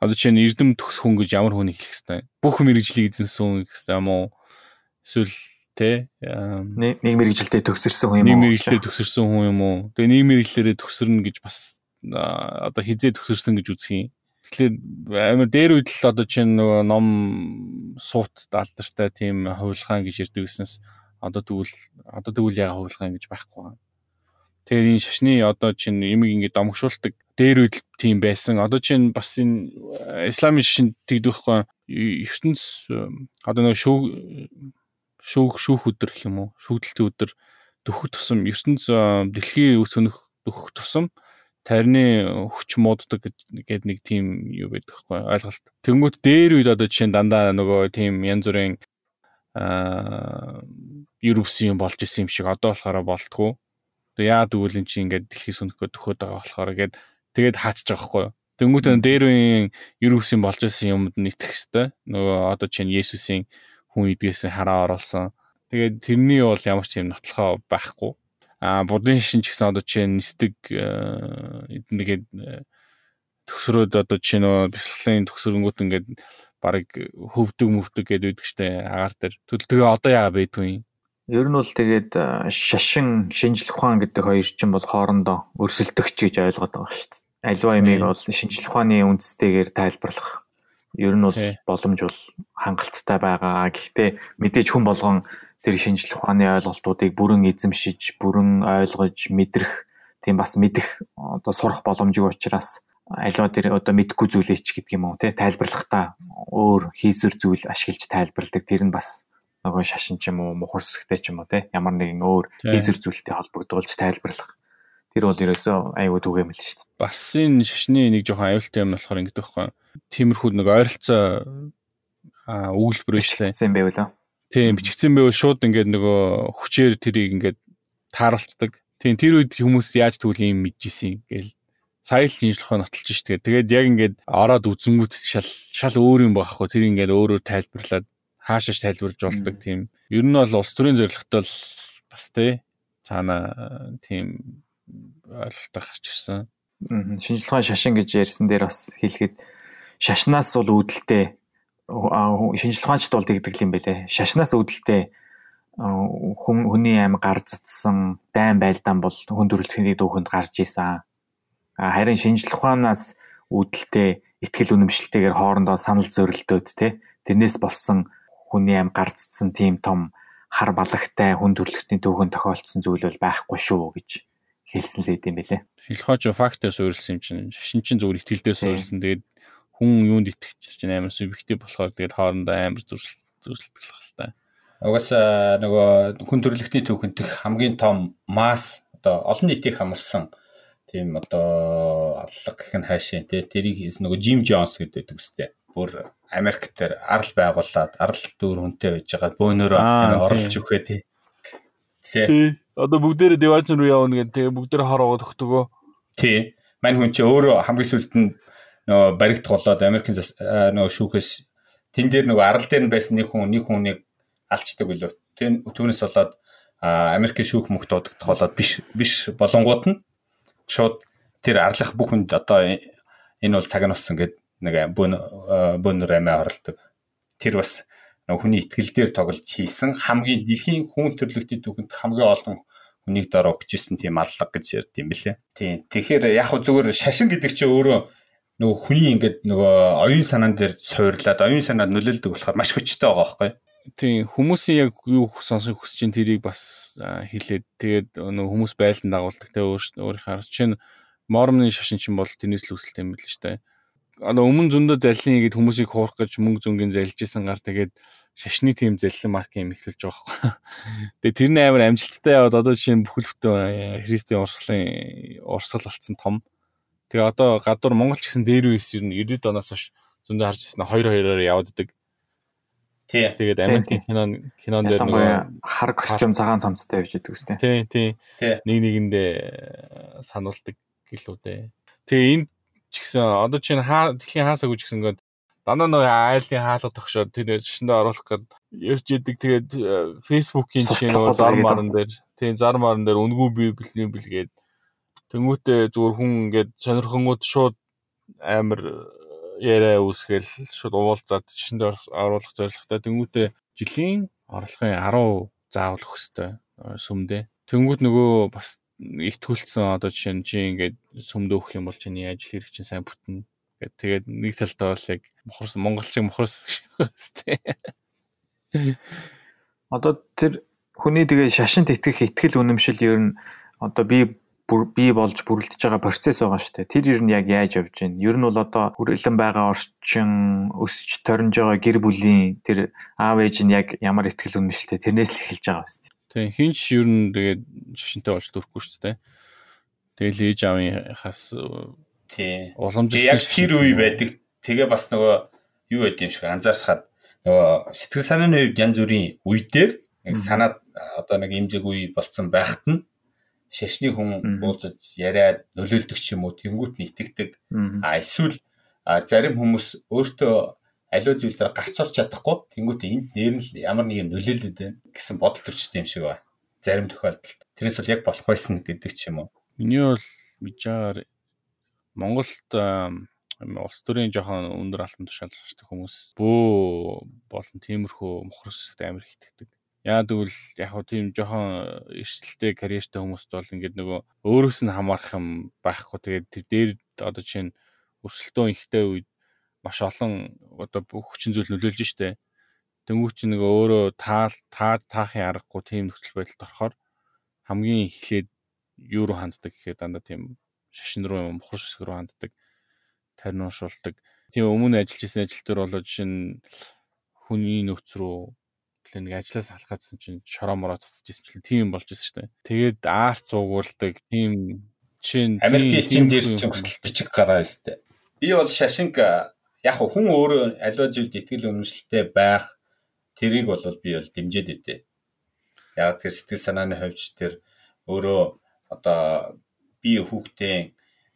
B: одоо чинь эрдэм төгс хүн гэж ямар хүнийг хэлэх хэвтэй. Бүх мэрэгжлийг эзэмсэн хүн хэвтэй юм уу? Эсвэл тэ
A: нэг мэрэгжилдээ төгсөрсөн хүн юм
B: уу? Нэг мэрэгжилдээ төгсөрсөн хүн юм уу? Тэгээ нэг мэрэгчлэрээ төгсөрнө гэж бас одоо хизээ төгсөрсөн гэж үзэх юм. Тэгэхээр амар дээр үед л одоо чинь нөгөө ном суут алдартай тийм хувилгаан гэж ярьдаг гэснээс одоо тэгвэл одоо тэгвэл яга хувилгаан гэж байхгүй байна. Тэгэхээр энэ шашны одоо чинь юмыг ингэ домгшуулдаг дээр үед тийм байсан. Одоо чинь бас энэ исламын шашин тэгдэхгүй ертөнц одоо нөгөө шүүх шүүх шүүх өдөр гэх юм уу? Шүүгдэлтийн өдөр дөхөх тусам ертөнц дэлхийн өс өнөх дөхөх тусам тарины хүч мууддаг гэдэг нэг тийм юу байдаг хгүй ойлголт. Тэнгүүт дээр үед одоо жишээ дандаа нөгөө тийм янз бүрийн аа Европсын болж исэн юм шиг одоо болохоор болтгоо. Тэгээ яа тэгвэл эн чинь ингээд дэлхийс өнөхөд төхөд байгаа болохоор гээд тэгээд хаачих байгаа хгүй. Тэнгүүт дээр үеийн Европсын болж исэн юмд нь итгэх хэвээр нөгөө одоо чинь Есүсийн хүн идгээсэн хараа оруулсан. Тэгээд тэрний бол ямар ч юм нотлохоо байхгүй а будын шин ч гэсэн одоо чинь нисдэг нэгээд э, төгсрөөд одоо чинь нөө бясалгалын төгсрөнгүүт ингээд барыг хөвдөг мөвдөг гэдэг штэ агаар дээр. Тэгээ одоо яа байдгүй юм.
A: Ер нь бол тэгээд шашин шинжлэх ухаан гэдэг хоёр чинь бол хоорондоо өрсөлдөгч гэж ойлгоод байгаа шүү дээ. Аливаа ямиг бол шинжлэх ухааны үндэстэйгээр тайлбарлах ер нь бол боломж бол хангалттай байгаа. Гэхдээ мэдээж хүн болгон тэр шинжлэх ухааны ойлголтуудыг бүрэн эзэмшиж, бүрэн ойлгож, мэдрэх тийм бас мэдэх одоо сурах боломжгүй учраас аливаа тэр одоо мэдхгүй зүйлээч гэдэг юм уу те тайлбарлахдаа өөр хийсвэр зүйл ашиглаж тайлбарладаг тэр нь бас нөгөө шашин ч юм уу мухарсгтэй ч юм уу те ямар нэгэн өөр хийсвэр зүйлтэй холбогдуулж тайлбарлах тэр бол ерөөсөө аюу түгээмэл шүү дээ.
B: Бас энэ шашны нэг жоохон аюултай юм болохоор ингэдэг байхгүй. Тиймэрхүү нэг ойролцоо өгүүлбэр
A: бичлээ. байвал
B: Тийм бичигдсэн байвал шууд ингээд нөгөө хүчээр тэрийг ингээд тааруулцдаг. Тийм тэр үед хүмүүс яаж тэгвэл юм мэдчихсэн гээл сая л шинжлэхөө нотолж штэ. Тэгээд яг ингээд ороод үзэнгүүт шал шал өөр юм багхгүй. Тэр ингээд өөрөөр тайлбарлаад хаашаач тайлбарлаж болдог тийм. Ер нь бол улс төрийн зорилготой л бас тий цаана тийм ойлголт гарч ирсэн.
A: Шинжлэхуйн шашин гэж ярьсан дээр бас хэлэхэд шашнаас бол үүдэлтэй ухаанчд бол тэгдэг юм байлээ. Шашнаас үүдэлтэй хүн хүний аим гар цацсан дайн байлдаан бол хүн төрөлхтний дүүхэнд гарч исэн. Харин шинжлэх ухаанаас үүдэлтэй ихтгэл үнэмшилтэйгээр хоорондоо санал зөрөлдөөд те тэрнээс болсон хүний аим гар цацсан тийм том хар балагтай хүн төрөлхтний дүүхэнд тохиолдсон зүйл бол байхгүй шүү гэж хэлсэн л юм байлээ.
B: Шинжлэх ухаанч фактээр суурилсан юм чинь шашин чинь зүгээр ихтгэлдээ суурилсан. Тэгээд хүн юунд итгэж чинь амар субъектив болохоор тэгээд хоорондоо амар л та.
C: Угаасаа нөгөө хүн төрөлхтний төвхөнтөх хамгийн том масс одоо олон нийтийг хамарсан тийм одоо аллаг гэх нь хайшаа тий тэрийг хийс нөгөө Jim Jones гэдэг үстэй. Бүр Америк дээр арал байгуулад арал дүүр хүнтэй байж байгаа бөөнөрөө орлож өгөхөө тий.
B: Тий. Одоо бүгдээрээ Division руу явна гэн тэгээ бүгдээрээ хор овоод өгтөгөө.
C: Тий. Мань хүн чи өөрөө хамгийн сүлд нь нөгөө баригдах болоод Америкийн нөгөө шүүхээс тэн дээр нөгөө арал дээр нь байсан нэг хүн нэг хүнийг алчдаг билүү. Тэн түүнээс болоод Америкийн шүүх мөхт дуудагдах болоод биш биш болонгууд нь шууд тэр арлах бүх хүнд одоо энэ бол цаг нь болсон гэд нэг бөн бөнөр амиа оролдог. Тэр бас хүний итгэл дээр тоглож хийсэн хамгийн дэлхийн хүн төрлөختийн түүхэнд хамгийн олон хүнийг дор өгчээсэн тийм аллаг гэж ярьд юм бэлээ. Тийм. Тэгэхээр яг хөө зүгээр шашин гэдэг чинь өөрөө нөгөө хүний ингээд нөгөө оюун санаан дээр суурлаад оюун санаад нөлөөлдөг болохоор маш хүчтэй байгаа байхгүй.
B: Тийм хүмүүсийн яг юу сонсох хүсэж чинь тэрийг бас хэлээд тэгээд нөгөө хүмүүс байлдан дагуулдаг те өөрийнхөө харж чинь мормны шашин чинь бол тэрнээс л үсэлт юм бэл штэ. Одоо өмнө зөндөө заллин игээд хүмүүсийг хуурах гэж мөнгө зүнгийн залжижсэн гар тэгээд шашны тим заллин марк юм эхлүүлж байгаа байхгүй. Тэгээд тэр нь амар амжилттай яваад одоо жишээ нь бүхэл бүтэн христийн урсгалын урсгал болцсон том Тэгээ одоо гадуур Монгол ч гэсэн дээр үес ер нь 90-ад оноос хойш зөндөө харж ирсэн 2-2-оор явагддаг.
C: Тий.
B: Тэгээд Америкийн кинон кинон дээр
A: нөгөө хар костюм цагаан цамцтай явж идэг үстэй.
B: Тий, тий. Нэг нэгэндээ э, сануулдаг гэлүү дээ. Тэгээ энд ч гэсэн одоо чинь хаа дэлхийн хаасаг үж гэсэн гээд дандаа нөгөө айлын хаалга тогшоод тэр шиндээ оруулах гээд ярьж идэг. Тэгээд фэйсбүүкийн чинь нөгөө зар маран дээр тий зар маран дээр үнгүү бий бэлгийн бэлгээд Тэнгүүтээ зүгээр хүн ингээд сонирхонгууд шууд амар яриа үүсгээл шууд уулзаад шашинд оруулах зорилготой. Тэнгүүтээ жилийн орлогын 10 заавал өгөх ёстой сүмдээ. Тэнгүүт нөгөө бас итгүүлсэн одоо жишээ нь чи ингээд сүмд өгөх юм бол чиний ажил хэрэг чинь сайн бүтнэ гэд тэгээд нэг талдаа бол яг мохорс монголчиг мохорс тий.
A: Одоо тэр хүний тэгээ шашинт итгэх итгэл үнэмшил ер нь одоо би бий болж бүрэлдэж байгаа процесс байгаа шүү дээ. Тэр ер нь яг яаж явж байна? Ер нь бол одоо хүрээлэн байгаа орчин өсөж торнж байгаа гэр бүлийн тэр аав ээж нь яг ямар ихтгэл үнэмшилтэй тэрнээс л эхэлж байгаа шүү дээ.
B: Тийм хинч ер нь тэгээд шашинтай болж төрөхгүй шүү дээ. Тэгэл ээж аавын хас
C: тий уламжлсан тэр үе байдаг. Тэгээ бас нөгөө юу байд юм шиг анзаарсахад нөгөө сэтгэл санааны хувьд янз бүрийн үе дээр санаад одоо нэг имзэг үе болцсон байхад нь шашны хүн уулзаж яриад нөлөөлдөг ч юм уу тэнгуут нь итгэдэг. А эсвэл зарим хүмүүс өөртөө аливаа зүйл дээр гарц олж чадахгүй тэнгуүтээ энд нэр нь ямар нэг юм нөлөөлөд байна гэсэн бодол төрчтэй юм шиг байна. Зарим тохиолдолд. Тэрнээс бол яг болох байсан гэдэг ч юм уу.
B: Миний бол мэдээгээр Монголд улс төрийн жоохон өндөр алтан тушаалтай хүмүүс бөө болон тиймэрхүү мохросд амар хитгэдэг. Яа тэгвэл яг хөө тийм жоохон эрсдэлтэй карьертэй хүмүүст бол ингээд нөгөө өөрөөс нь хамаарах юм байхгүй. Тэгээд тэр дээр одоо чинь өрсөлдөөн ихтэй үед маш олон одоо бүх хүчин зүйл нөлөөлж штэ. Тэнгүү чи нөгөө өөрөө таал таа таахын аргагүй тийм нөхцөл байдалд орохоор хамгийн эхлээд юу руу ханддаг гэхээр дандаа тийм шашин руу юм бохор шишг рүү ханддаг тарниушуулдаг. Тийм өмнө ажиллаж исэн ажил дээр болоо жишээ нь хүний нөхц рүү Тэгэл нэг ажлаас алах гэсэн чинь шороо мороо цуцчихсэн чинь тийм болж ирсэн шүү дээ. Тэгээд аарц цуугуулдаг тийм чинь
C: Америкийн чин дээр чинь хүртэл бичиг гараа өстэй. Би бол шашинг яг хүн өөрөө аливаа зүйлд итгэл үнэмшилтэй байх тэрийг бол би бол дэмжиж өгдөө. Яг тэр сэтгэл санааны хувьч тэр өөрөө одоо би хүүхдээ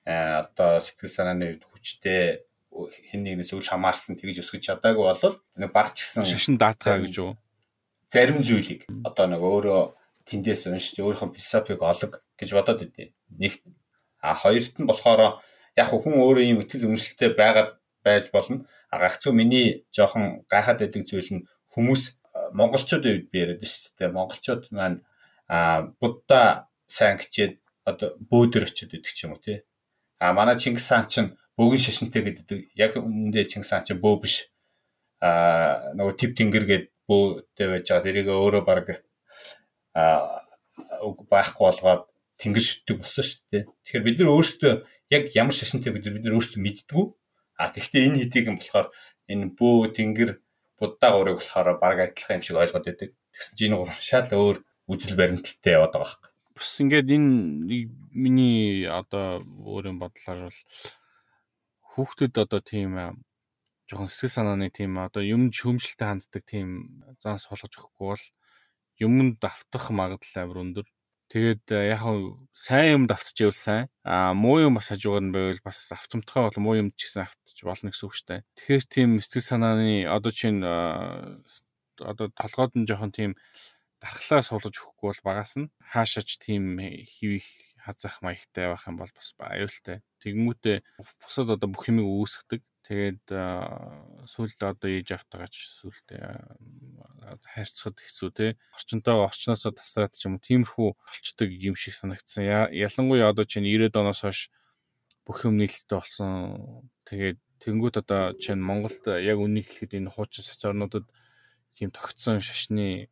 C: одоо сэтгэл санааны хувьд хүчтэй хэн нэгнээс үл хамаарсан тэгж өсгөж чадаагүй бол нэг баг ч гэсэн
B: шашин даатгаа гэж юу
C: зарим зүйлийг одоо нэг өөрөө тэндээс уншиж өөрийнхөө философиг олог гэж бодоод өгдөө. Нэг а хоёрт нь болохоор яг хүн өөрөө юм итгэл үнэмшилтэй байгаад байж болно. А гагцуу миний жоохон гайхаад байдаг зүйл нь хүмүүс монголчуудын үед би яриад шүү дээ. Монголчууд маань а будда сайн гिचээд одоо бөөдөр очиод идэг ч юм уу тий. А манай Чингис хаан чинь бөөгн шашинтай гэдэг яг үүндээ Чингис хаан чинь бөө биш. А нөгөө тип тэнгэр гээд бөөтэй байж байгаа. Тэрийг өөрөө баг а байхгүй болгоод тэнгэр шүтдэг болсон шүү дээ. Тэгэхээр бид нар өөрсдөө яг ямар шашинтай бид нар бид нар өөрсдөө мэддгүү. А тэгвэл энэ хэдийг юм болохоор энэ бөө тэнгэр буддаа гурыг болохоор баг адилхан юм шиг ойлгоод байдаг. Тэгсэн чинь энэ гур шал өөр үжил баримталтай яваад байгаа хэрэг.
B: Бас ингээд энэ миний одоо өөрийн бодлоор бол хүүхдэд одоо тийм жоохон сэтгэл санааны тийм одоо юм шөмжлөлтэй ханддаг тийм зан суулгаж өгөхгүй бол юмд давтах магадлал амар өндөр. Тэгээд э, яг сайн юм давтчихвэл сайн. Аа муу юм бас хажуугаар нь байвал бас автомтгой бол муу юм ч гэсэн автчих болно гэсэн үг шүү дээ. Тэгэхээр тийм сэтгэл санааны одоо чинь э, одоо толгойд нь жоохон тийм дархлаа суулгаж өгөхгүй бол багаас нь хаашаач тийм хивих хазах маягтай байх юм бол бас аюултай. Тэгэнгүүтээ бусад одоо бүх юмыг үүсгдэг. Тэгээд сүулт одоо ээж автагаач сүулт хайрцагд хэцүү те орчинтой орчноосоо тасраад ч юм уу тиймэрхүү болчдөг юм шиг санагдсан. Ялангуяа одоо чинь 90-ад оноос хойш бүх юм нийлэлтэй болсон. Тэгээд тэнгуут одоо чинь Монголд яг үнийг хэлэхэд энэ хуучин соц орнуудад тийм тогтсон шашны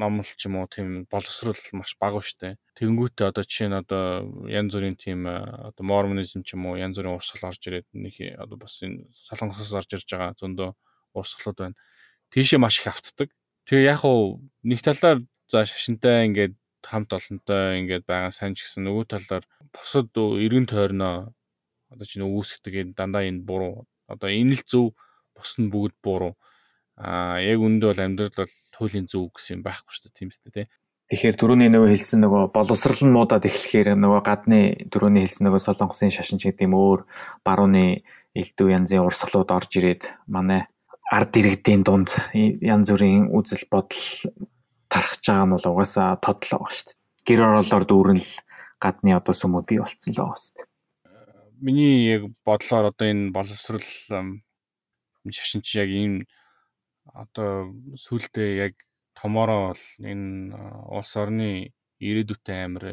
B: номл ч юм уу тийм боловсрол маш бага штэ. Тэнгүүтээ одоо жишээ нь одоо янз бүрийн тийм одоо мормонизм ч юм уу янз бүрийн урсгал орж ирээд нэг одоо бас энэ солонгосоос орж ирж байгаа зөндөө урсгалууд байна. Тийшээ маш их автдаг. Тэгээ яг уу нэг талаар за шашинтай ингээд хамт олонтой ингээд байгаа сайн ч гэсэн нөгөө талаар бусад эргэн тойрноо одоо чинь үүсгдэг дандаа энэ буруу. Одоо энэ л зөв бус нь бүгд буруу. Аа яг үндэ бол амьдрал бол хуулийн зөв гэсэн юм байхгүй шүү дээ тийм үстэй тий. Тэгэхээр түрүүний нөгөө хэлсэн нөгөө боловсрал нь муудаад эхлэхээр нөгөө гадны түрүүний хэлсэн нөгөө солонгосын шашин ч гэдэг юм өөр барууны элдв янзын урсгалууд орж ирээд манай ард иргэдийн дунд янз бүрийн үзэл бодол тархаж байгаа нь бол угаасаа тодлоо байгаа шүү дээ. Гэр ороолоор дүүрэн л гадны одоо сүмүүд бий болцсон л байгаа шүү дээ. миний яг бодлоор одоо энэ боловсрал шашин чи яг ийм одоо сүултээ яг томороо бол энэ улс орны ирээдүйтэй амар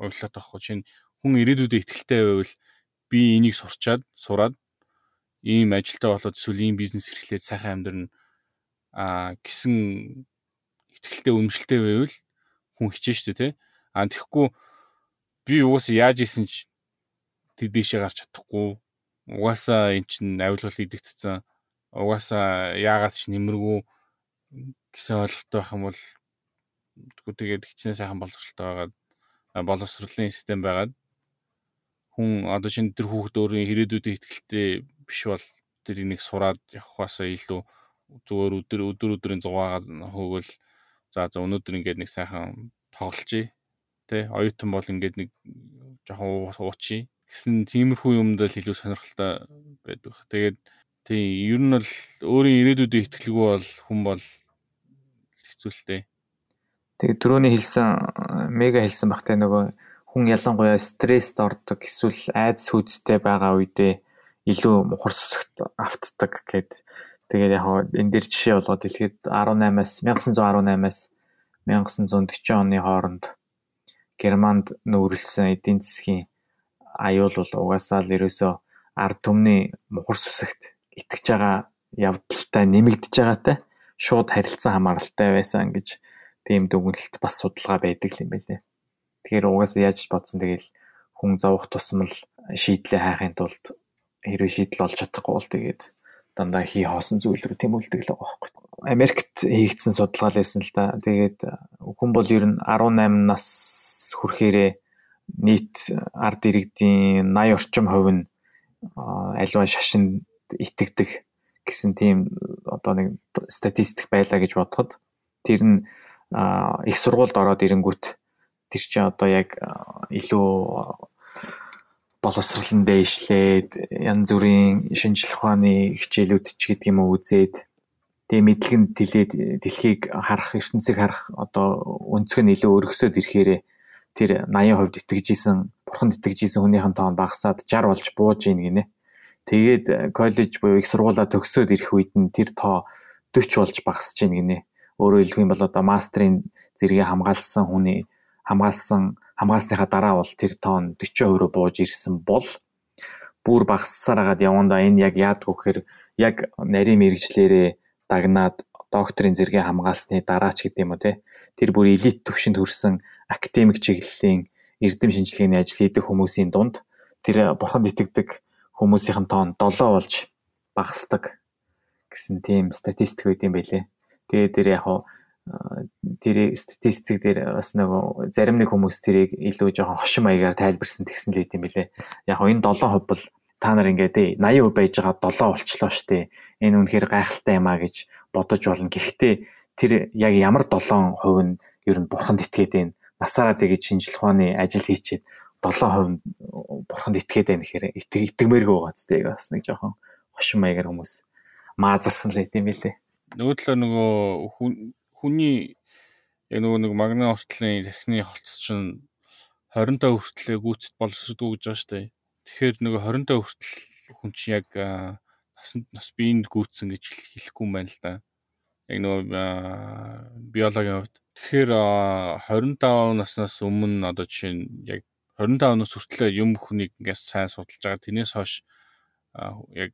B: уйлаад авахгүй чинь хүн ирээдүйдээ ихтэлтэй байвал би энийг сурчаад сураад ийм ажилтаа болоод эсвэл ийм бизнес эрхлээд сайхан амьдрын а гэсэн ихтэлтэй өмшөлтэй байвал хүн хичээж штэ тий а тэгэхгүй би угаасаа яаж исэн ч тийшээ гарч чадахгүй. Угаасаа эн чин авилгал идэгдсэн угаасаа яагаад ч нэмэргүй гэсэн ойлголттой байх юм бол тэгээд хичнээн сайхан боловсралтай байгаад боловсролын систем байгаад хүн одоо шинэ тэр хүүхд өөрийн ирээдүйдээ ихтгэлтэй биш бол тэр энийг сураад явахаасаа илүү зүгээр өдөр өдөр өдрийн зугаагаа хөөгөл за за өнөөдөр ингээд нэг сайхан тоглолчий тэ оюутан бол ингээд нэг жоохон уучий гэсэн тиймэрхүү юмд л илүү сонирхолтой байдаг. Тэгээд тийм ер нь бол өөрийн ирээдүйдээ ихтгэлгүй бол хүн бол хэцүүлтэй.
A: Тэгээд түрүүний хэлсэн мега хэлсэн багтай нөгөө хүн ялангуяа стресст ордог эсвэл айдас хүйцтэй байгаа үедээ илүү хурцсагт автдаг гэд. Тэгээд яг энэ дээр жишээ болгоод дэлхийд 18-аас 1918-аас 1940 оны хооронд Германд нүүрлсэн эдийн засгийн аюул бол угаасаа л ерөөсөө ард түмний мухар сүсэгт итгэж байгаа явдалтай нэмэгдэж байгаатай шууд харилцан хамааралтай байсан гэж тийм дүгнэлт бас судалгаа байдаг юм байлээ. Тэгэхээр угаасаа яаж бодсон тэгэл хүн зовох тусмал шийдлээ хайхын тулд хэрвээ шийдэл олж чадахгүй бол тэгээд дандаа хий хоосон зүйл рүү тэмүүлдэг л байгаа байхгүй. Америкт хийгдсэн судалгаа л байсан л да. Тэгээд хүн бол ер нь 18 нас хүрэхээрээ нийт ард иргэдийн 80 орчим хувь нь альва шашинд итгэдэг гэсэн тийм одоо нэг статистик байлаа гэж бодоход тэр нь их сургуульд ороод ирэнгүүт тэр чинь одоо яг илүү боловсролн дээшлээд янз бүрийн шинжлэх ухааны хичээлүүд ч гэдэг юм уу үзээд тэгээ мэдлэгэнд тэлээд дэлхийг харах ертөнцийг харах одоо өнцөг нь илүү өргөсөд ирэхээрээ тэр 80% итгэж исэн бурханд итгэж исэн хүнийхэн тоон багасаад 60 болж бууж ийн гинэ. Тэгээд э, коллеж буюу их сургуулаа төгсөөд ирэх үед нь тэр тоо 40 болж багасж ийн гинэ. Өөрөөр хэлэх юм бол одоо мастрын зэрэгээ хамгаалсан хүний хамгаалсан хамгаалсныхаа дараа бол тэр тоон 40% руу бууж ирсэн бол бүр багассаар хагаад явандаа энэ яг яадг вэхээр яг нарийн мэрэгчлэрээ дагнаад докторийн зэрэгээ хамгаалсны дараа ч гэдэм үү те тэр бүр элит төвшөнд хүрсэн академик чиглэлийн эрдэм шинжилгээний ажил хийдэг хүмүүсийн дунд тэр бурханд итгэдэг хүмүүсийн тоон 7 болж багасдаг гэсэн тийм статистик үүд юм байлээ. Тэгээ тэр яг тэр статистик дээр бас нөгөө зарим нэг хүмүүс тэрийг илүү жоохон хошин маягаар тайлбарсан тэгсэн л юм билээ. Яг энэ 7% бол та нар ингээд 80% байж байгаа 7 болчлоо штэ. Энэ үнэхээр гайхалтай юм а гэж бодож болно. Гэхдээ тэр яг ямар 7% нь ер нь бурханд итгээд байна насаараа тэгэж шинжлэх ухааны ажил хийчихэд 7% бурханд итгээд байна гэхээр итгэмээргүй байгаа ч тийм бас нэг жоохон хошин маягаар хүмүүс маазарсан л гэдэм билээ.
B: Нөгөө талаа нөгөө хүний яг нөгөө нэг магнит ортлын техникний холц чинь 20 та хүртлээ гүйцэд боловсрдгоо гэж байгаа шүү дээ. Тэгэхээр нөгөө 20 та хүртэл хүн чинь яг насанд нас биеинд гүйцсэн гэж хэлэхгүй юм байна л да. Яг нөгөө биологийн хувьд Тэгэхээр 25 наснаас өмнө одоо жишээ нь яг 25 нас хүртэл юм бүхнийг ингээс сайн судалж байгаа. Тэрнээс хойш яг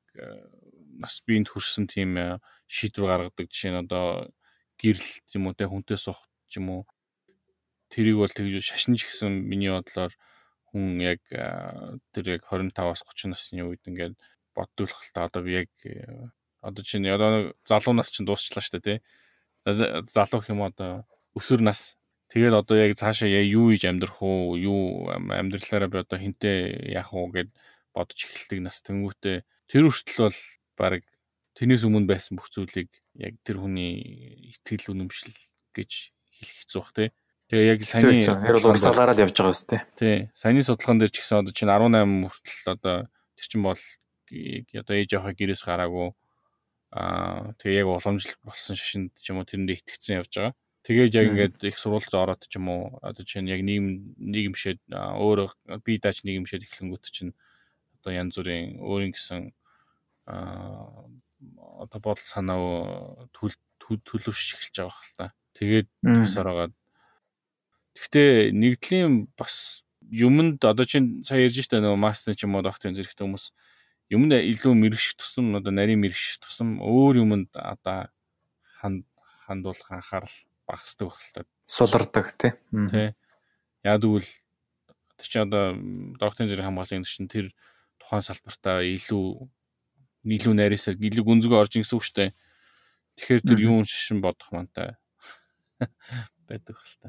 B: нас биеинд хүрсэн тийм шийдвэр гаргадаг жишээ нь одоо гэрэл юм уу те хүнтэй суух юм уу тэрийг бол тэгж шашинж гисэн миний бодлоор хүн яг тэр яг 25-аас 30 насны үед ингээд боддог л та одоо би яг одоо чинь одоо залуу нас чинь дуусчлаа шүү дээ тий залуу юм одоо өсвөр нас. Тэгээд одоо яг цаашаа юу хийж амьдрах уу, юу амьдралаараа би одоо хинтээ яах уу гэд бодож эхэлдэг нас. Тэнгүүтээ тэр хүртэл бол баг тэрнээс өмнө байсан бүх зүйлийг яг тэр хүний итгэл үнэмшил гэж хэлэх хэцүү бах тий. Тэгээ яг саяны
A: тэр бол урсгалаараа л явж байгаа үстэй.
B: Тий. Саяны судалгаан дээр ч гэсэн одоо чинь 18 хүртэл одоо тэр чинь бол одоо ээж аваа гэрээс гараагүй аа тэгээ яг уламжлал болсон шашинд ч юм уу тэрэндээ итгэцэн явж байгаа. Тэгээд яг ингээд их сурвалжд ороод ч юм уу одоо чинь яг нийгэм нийгэмшээд өөрөө би даач нийгэмшээд эхлэнгүүт чинь одоо янз бүрийн өөрийн гэсэн аа одоо бодол санаа төлөвшөж эхэлж байгаа хэл та. Тэгээд тусаар байгаа. Гэхдээ нэгдлийн бас юмд одоо чинь сая ярьж штэ нөгөө мастер ч юм уу докторын зэрэгтэй хүмүүс юмд илүү мэрэгш тусам одоо нарийн мэрэгш тусам өөр юмд одоо ханд хандуулах анхаарал багасдаг хэл та.
A: Сулардаг тий.
B: Тий. Яг тэгвэл тэр чинь одоо докторын зэрэг хамгааллын чинь тэр тухайн салбартаа илүү илүү найрсаар илүү гүнзгий орж шүү дээ. Тэгэхээр тэр юун шишин бодох мантай байдаг хэл та.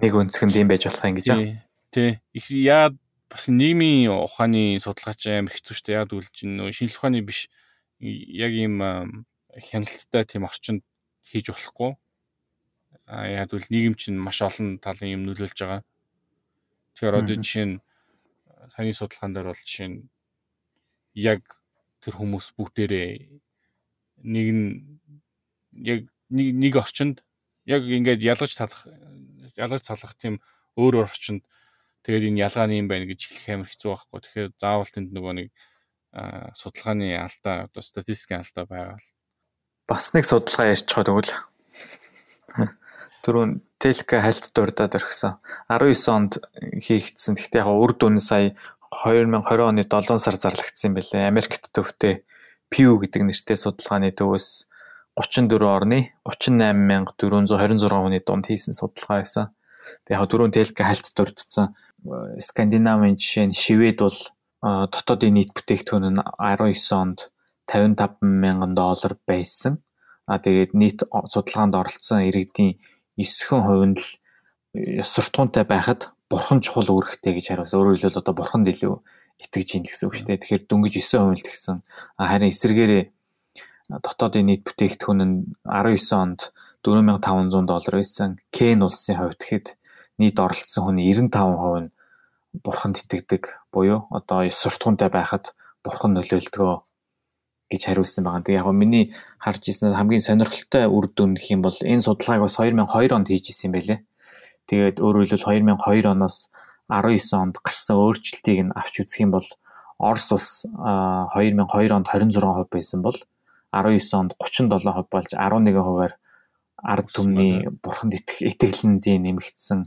A: Нэг өнцгөнд юм байж болох юм гэж аа.
B: Тий. Их яа бас нийгмийн ухааны судалгаач амар хэцүү шүү дээ. Яг үл чинь шинжлэх ухааны биш яг ийм хяналттай тийм орчинд хийж болохгүй. Яг үл нийгэм чинь маш олон талын юм нөлөөлж байгаа. Тэгэхээр одоо жишээ нь саяны судалгаан дээр бол жишээ нь яг тэр хүмүүс бүгдээрээ нэг нь яг нэг нэг орчинд яг ингээд ялгаж талах ялгаж цалах тийм өөр өөр орчинд тэгээд энэ ялгаа нь юм байна гэж хэлэх амар хэцүү байхгүй. Тэгэхээр заавал тэнд нөгөө нэг судалгааны алдаа одоо статистикийн алдаа байгаа.
A: Бас нэг судалгаа ярьчихоо тэгвэл түрүүн Телка хальт дурдаад орхисон. 19 онд хийгдсэн. Гэхдээ яг үр дүн сая 2020 оны 7 сар зарлагдсан юм байлээ. Америкт төвтэй Pew гэдэг нэртэй судалгааны төвөөс 34 орны 38426 хүний дунд хийсэн судалгаа байсан. Тэгээ яг дөрөв телка хальт дурдсан Скандинавын жишээ нь Швед бол дотоодын нийт бүтээгдэхүүн нь 19 онд 55 мянган доллар байсан. А тэгээд нийт судалгаанд оролцсон иргэдийн 9% нь л суртахуунтай байхад бурхан чухал үүрэгтэй гэж хариулсан. Өөрөөр хэлбэл одоо бурханд илүү итгэж ийн гэсэн үг шүү дээ. Тэгэхээр дөнгөж 9% л тэгсэн. Харин эсэргээрээ дотоодын нийт бүтээгдэхүүн нь 19 онд 4500 доллар байсан. Кен улсын хувьд гэхэд нийт оролцсон хүний 95% нь бурханд итгэдэг буюу одоо суртахуунтай байхад бурхан нөлөөлдгөө гэж хариулсан байгаа. Тэгээ яг миний харж ирсэн хамгийн сонирхолтой үр дүн гэх юм бол энэ судалгааг бас 2002 онд хийж исэн юм байлээ. Тэгээд өөрөөр хэлбэл 2002 оноос 19 онд гарсан өөрчлөлтийг нь авч үзэх юм бол Орос улс 2002 онд 26% байсан бол 19 онд 37% болж 11%-аар ард түмний бурханд итгэлэндээ нэмэгдсэн.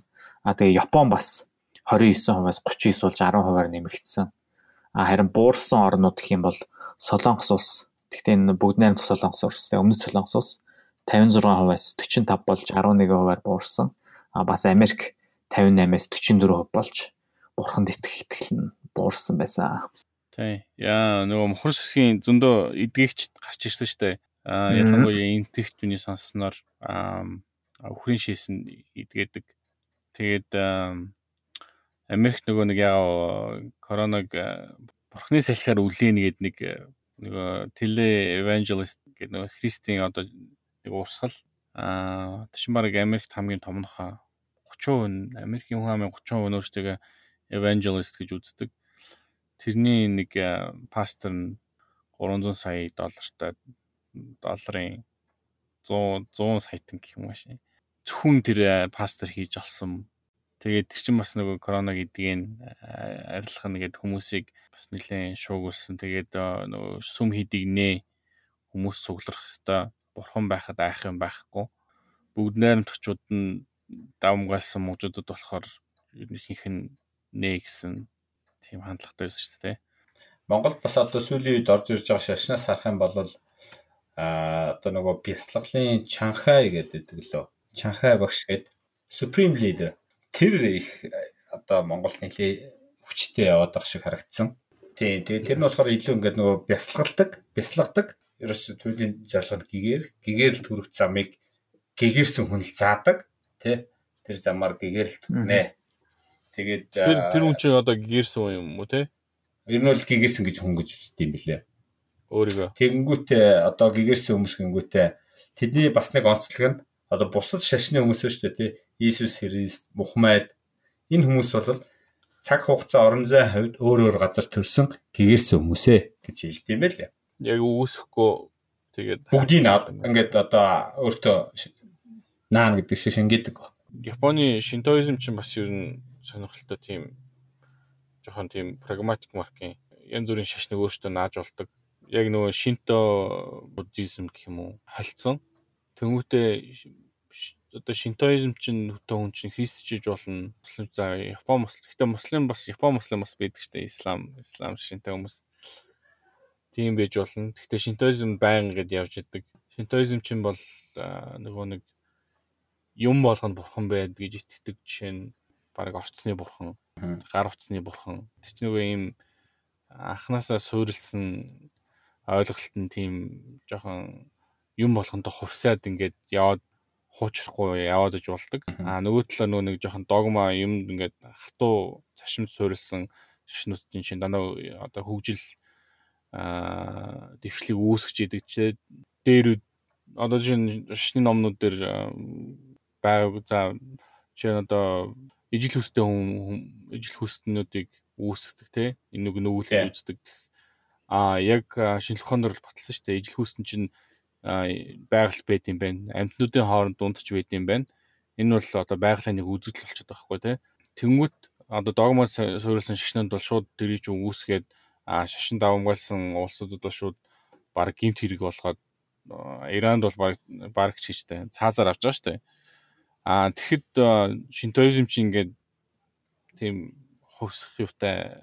A: А тэгээ Япон бас 29%-аас 39 болж 10%-аар нэмэгдсэн. А харин буурсан орнууд гэх юм бол Солонгос улс. Гэхдээ энэ бүгд найрамдах Солонгос улс, өмнөд Солонгос улс 56%-аас 45 болж 11%-аар буурсан. А бас Америк 58-аас 44% болж бурханд итгэх итгэл нь буурсан байсан.
B: Тий. Яа нөгөө мохор сүсгийн зөндөө эдгэгч гарч ирсэн штэ. Аа ялангуяа энтэгт миний сонссноор өхрийн шээс нь эдгээдэг. Тэгээд Америк нөгөө нэг яа коронавиг бурхны салхиар үлээн гээд нэг нөгөө теле evangelist гэдэг нөгөө христийн одоо нэг урсгал аа баг Америкт хамгийн томнохоо 30% нь Америкийн хүн амын 30% нь өөрсдөө evangelist гэж үздэг. Тэрний нэг э, пастор нь 300 сая доллартай долларын 100 100 саятан гэх юм ааши. Зөвхөн тэр э, пастор хийж олсон. Тэгээд тэр чинь бас нөгөө корона гэдгийг э, арилгах нэгэд хүмүүсийг бас нэлээд шуугуулсан. Тэгээд нөгөө сүм хийдэг нэ хүмүүс суглах хэвээр бурхан байхад айх юм байхгүй. Бүгд найрамдагчуд нь давмгаалсан мужуудад болохоор ерөнхийх нь нэ гэсэн тийм хандлагатай байсан шүү дээ.
C: Монголд бас одоо сүүлийн үед орж ирж байгаа шашнаас харах юм бол а одоо нөгөө бясалгалын Чанхай гэдэг лөө. Чанхай багш гээд Supreme Leader тэр их одоо Монголд нэлээ хүчтэй яваад байгаа шиг харагдсан. Тийм тэгээд тэр нь болохоор илүү ингээд нөгөө бясалгалдаг, бясалгадаг ерөөс туйлын зорилго нь гэгээр гэгээр л төрөх замыг гэгэрсэн хүн л заадаг тий тэр замаар гэгэрэлт нэ. Тэгээд
B: тэр тэр хүн чинь одоо гэгэрсэн юм уу те?
C: Ер нь бол гэгэрсэн гэж хүн гэж үздэг юм билээ.
B: Өөрийгөө.
C: Тэгэнгүүтээ одоо гэгэрсэн хүмүүс гингүүтээ тэдний бас нэг онцлог нь одоо бусад шашны хүмүүс шүү дээ тий. Иесус Христ, Мухаммед энэ хүмүүс бол цаг хугацаа орон зай хувьд өөр өөр газар төрсэн гэгэрсэн хүмүүсээ гэж хэлдэг юм байлээ.
B: Яг үүсэхгүй тэгээд
C: бүгдийг аваад ингээд одоо өөртөө наан гэдэг шиг шингээдэг.
B: Японы шинтоизм чинь бас ер нь сонирхолтой тийм жоохон тийм прагматик маркийн янз бүрийн шашныг өөртөө нааж болдог. Яг нөгөө шинто буддизм гэх юм уу холцсон. Тэнгүүтээ одоо шинтоизм чинь хүн чинь христчиж болно. Муслим за Япон муслим. Гэтэ муслим бас Япон муслим бас байдаг штэ ислам ислам шинтэй хүмүүс. Тийм байж болно. Гэтэ шинтоизм байнга гэд явж идэг. Шинтоизм чинь бол нөгөө нэг юм болгонд бурхан байд гэж итгэдэг жишээ нь баг орцсны бурхан, гар утасны бурхан. Тэр чинь нөгөө ийм анханасаа суурилсан ойлголт нь тийм жоохон юм болгондоо хувьсаад ингээд яваад хуучрахгүй яваад иж болдог. Аа нөгөө талаа нөгөө нэг жоохон догма юм ингээд хатуу цашимд суурилсан шашнуудын чинь дандаа одоо хөгжил аа дэвшлийг үүсгэж идэг чи дээр одоо жишээ шашны номнууд дээр байгааг за нь одоо ижил хүстэй хүн ижил хүснүүдийг үүсгдэг те? Энэ нэг нүүлж үздэг а яг шинжлэх ухаанаар баталсан шүү дээ. Ижил хүсн чинь байгаль байд юм байна. Амьтнуудын хооронд дундч байд юм байна. Энэ бол одоо байгалийн нэг үзэгдэл болчиход байгаа хгүй те. Тэнгүүт одоо догмо суурилсан шашнанд бол шууд тэрий чинь үүсгээд шашин давамгаалсан улсуудад бол шууд баг гимт хэрэг болгоод Иранд бол баг баг чижтэй цаазаар авч байгаа шүү дээ А тэгэхэд шинтоизм чи ингээд тийм хувьсах юутай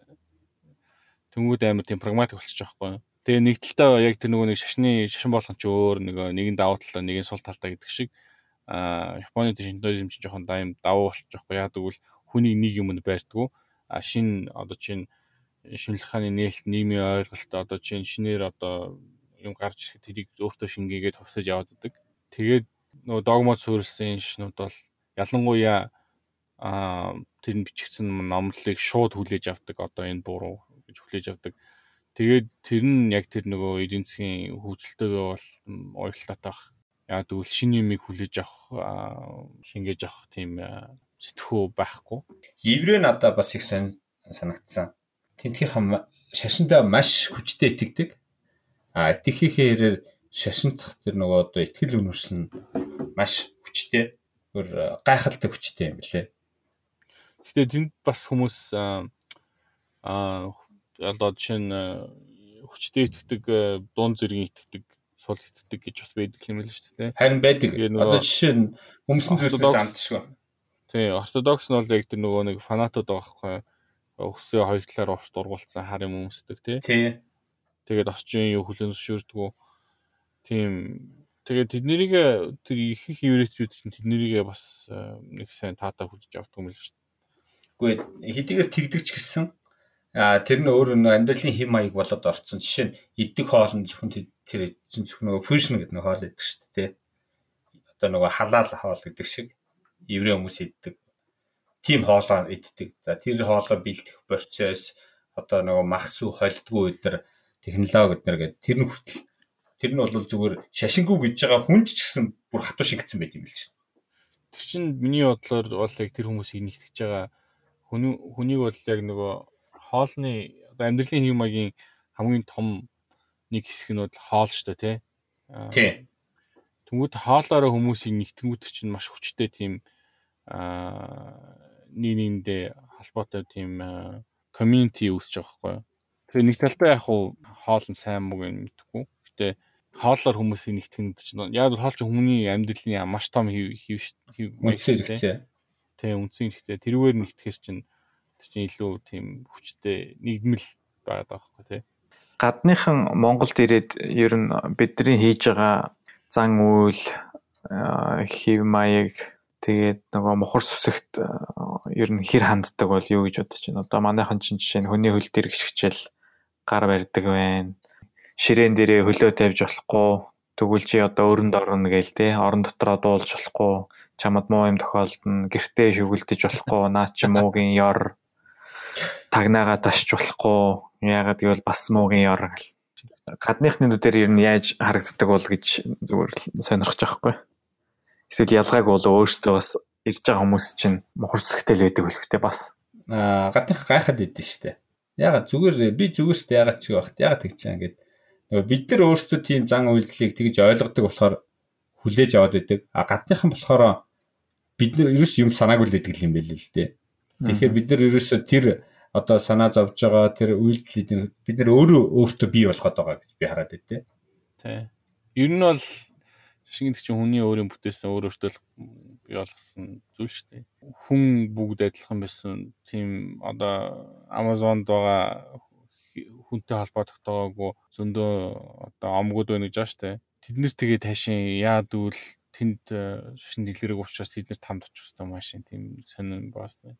B: тэнгууд амар тийм прагматик болчих жоохгүй. Тэгээ нэг талдаа яг тэр нөгөө нэг шашны шашин болгон ч өөр нэг нэгэн давуу талаа нэгэн сул талтай гэдэг шиг а Японы шинтоизм чи жоохон дайм давуу болчих жоохгүй. Яг тэгвэл хүний нэг юм нь байртгүй. А шин одоо чинь шинжлэх ухааны нээлт нийгмийн ойлголт одоо чинь шинээр одоо юм гарч ирэх тэрийг өөртөө шингээгээд хувьсаж яваад идэг. Тэгээд нөгөө догмод суурилсан шнүүд бол ялангуяа аа тэр нь бичигдсэн номлолыг шууд хүлээж авдаг одоо энэ буруу гэж хүлээж авдаг. Тэгээд тэр нь яг тэр нөгөө эдийн засгийн хөгжилтэйгээ бол уялдаатай бах. Яг тэгвэл шинэ юмыг хүлээж авах шингээж авах тийм сэтгхүү байхгүй.
C: Еврей надад бас их санагдсан. Тэнтгийнхэн шашиндаа маш хүчтэй итгэдэг. А итгэхийнхээ шашинтах тэр нөгөө одоо ихтгэл үнэрсэн маш хүчтэй өөр гайхалтай хүчтэй юм билээ.
B: Гэтэ тэнд бас хүмүүс аа одоо жишээ нь хүчтэй итгэдэг дуун зэргийн итгэдэг сул итгэдэг гэж бас байдаг юм л шүү дээ.
C: Харин байдаг. Одоо жишээ нь өмсөн зүйлээс амтшгүй.
B: Тий, ортодокс нь бол яг тэр нөгөө нэг фанатууд байгаа байхгүй. Өсөө хоёр талаар урт дургуулсан хар юм өмсдөг тий.
C: Тий.
B: Тэгээд орчин юу хүлэн зөвшөөрдөг тийм тэгээд тэднийг тэр их их еврейчүүд чинь тэднийг бас э, нэг сайн таатаа хүлээж авдаг юм л шүү
C: дээ. Үгүй хэдийгээр тэгдэгч гэсэн а тэр нь өөр нэг амьдралын хэм маяг болоод орцсон. Жишээ нь иддэг хоол нь зөвхөн тэр эзэн зөвхөн нөгөө фьюжн гэдэг нэг хоол иддэг шүү дээ. Одоо нөгөө халаал хоол гэдэг шиг еврей хүмүүс иддэг. Тим хоолоо иддэг. За тэр хоолоо бэлтэх процесс одоо нөгөө махс уу холдгоо өдр технологи өдр гэдэг тэр нь хүртэл Тэр нь бол зүгээр шашингүй гэж байгаа хүнд ч гэсэн бүр хатуу шигдсэн байт юм л шин.
B: Тэр чинь миний бодлоор бол яг тэр хүмүүсийг нэгтгэж байгаа хүний хүнийг бол яг нөгөө хоолны амьдралын хэмээгийн хамгийн том нэг хэсэг нь бол хоол шүү дээ тий.
C: Тий.
B: Тэнгүүд хоолоороо хүмүүсийг нэгтгэнгүүт чинь маш хүчтэй тийм аа нэг нэгэндээ холбоотой тийм community үүсэж байгаа юу. Тэгээ нэг талдаа яг хоол нь сайн муу юм мэдхгүй. Гэтэ хоолоор хүмүүсийн нэгтгэнд чинь яг бол хоол чинь хүний амьдралын маш том хэв хэв
C: үнцээ хэрэгцээ.
B: Тийм үнцээ хэрэгцээ. Тэрүүгээр нэгтгэхээс чинь тэр чинь илүү тийм хүчтэй нэгдмэл байгаад байгаа байхгүй тий.
A: Гадныхан Монголд ирээд ер нь бидний хийж байгаа зан үйл хэв маяг тэгээд нөгөө мухар сүсэгт ер нь хэр ханддаг бол юу гэж бодож байна. Одоо манайхан чинь жишээ нь хүний хөл дээр гიშгчээл гар барьдаг байна. Ширээн дээрээ хөлөө тавьж болохгүй. Тэгвэл чи одоо өрөнд орно гээл те орон дотроо дуулж болохгүй. Чамд муу юм тохиолдно. Гэртээ шүгэлдэж болохгүй. Наа чи муугийн ёр тагнаагаа ташч болохгүй яагаад гэвэл бас муугийн ёр гадныхны нүдээр ер нь яаж харагддаг бол гэж зүгээр сонирхож байгаа хгүй. Эсвэл ялгааг бол өөрсдөө бас ирж байгаа хүмүүс чинь мухарсгтэй л байдаг хөлхтэй бас.
C: Аа гадных гайхаад идэв штэ. Ягаад зүгээр би зүгээрс ягаад ч явахт ягаад тэгчихэ ингээд бид нар өөрсдөө тийм зан үйлдэлийг тэгж ойлгодог болохоор хүлээж аваад байдаг. А гадныхан болохоор бид нар ерөөс юм санаагүй л байдаг юм байл л дээ. Тэгэхээр бид нар ерөөсөө тэр одоо санаа зовж байгаа тэр үйлдэл бид нэр өөрөө өөртөө бий болгоод байгаа гэж би хараад байдээ.
B: Тий. Ер нь бол шашин гэдэг чинь хүний өөрийн бүтээсэн өөрөөсөө бий болгосон зүйл шүү дээ. Хүн бүгд адилхан байсан тийм одоо Amazon-д байгаа хүнтэй холбоо тогтоогоогүй зөндөө одоо омгууд байна гэж дээ. Тэд нэр тэгээ ташин яад үл тэнд шашин дэлгэрэг учраас тэд нэр тамд очих хэвээр машин тийм сонин баас дээ.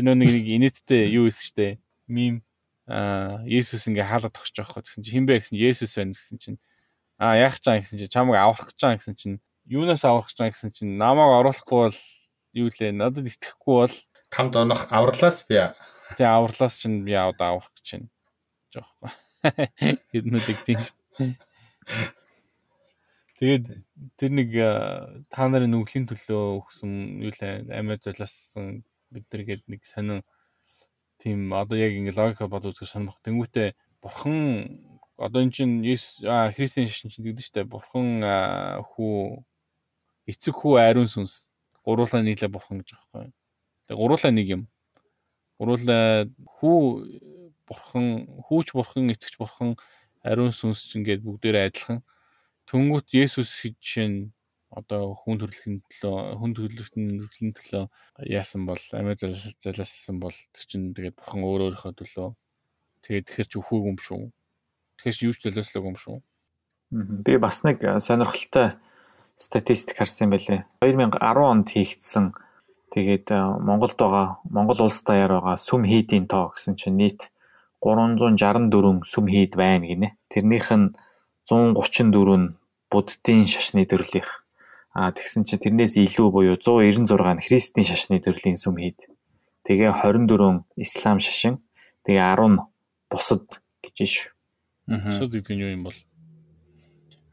B: Тэр нэг нэг инээдтэй юу исэн штэ. Мим. А Есүс ингээ хаалга тогч жоохоо гэсэн чинь хинбэ гэсэн Есүс байна гэсэн чинь. А яах чам гэсэн чинь чамайг аврах гэж чам гэсэн чинь. Юунаас аврах чам гэсэн чинь намайг оруулахгүй бол юу лээ надад итгэхгүй бол
C: тамд онох авралаас би
B: тий авралаас чинь би аваад аврах гэж чинь жоохоо. Хэднүүдийг тийм шүү Тэгээд тэр нэг та нарын нүглийн төлөө өгсөн юу лээ амьд золиосон бид нар гээд нэг сонин тийм одоо яг ингэ логика бодож үзэх сонирхох. Тэнгүүтээ бурхан одоо эн чинь Христийн шашин чинь гэдэг штэ бурхан хүү эцэг хүү ариун сүнс гуруулаа нийлээ бурхан гэж аахгүй. Тэгээ гуруулаа нэг юм. Гуруулаа хүү бурхан хүүч бурхан эцэгч бурхан ариун сүнс чинь гээд бүгдээрээ адилхан. Түнгүүт Есүс чинь одоо хүн төрөлхөнд төлөө хүн төрөлхөнд төлөө яасан бол амиа залаасан бол тэр чинь тэгээд бурхан өөр өөрийнхөө төлөө тэгээд тэгэхэр ч өхөөг юм шүү. Тэгэхээр ч юу ч золиослог юм шүү.
A: Би бас нэг сонирхолтой статистик харсан байлээ. 2010 онд хийгдсэн тэгээд Монголд байгаа Монгол улс даяар байгаа сүм хийдийн тоо гэсэн чинь нийт 364 сүм хийд байна гинэ. Тэрнийх нь 134 нь буддын шашны төрлийнх А тэгсэн чинь тэрнээс илүү буюу 196 нь христийн шашны төрлийн сүм хийд. Тэгээ 24 ислам шашин. Тэгээ 10 бусад гэж шүү.
B: Бусад гэдэг нь юу юм бол?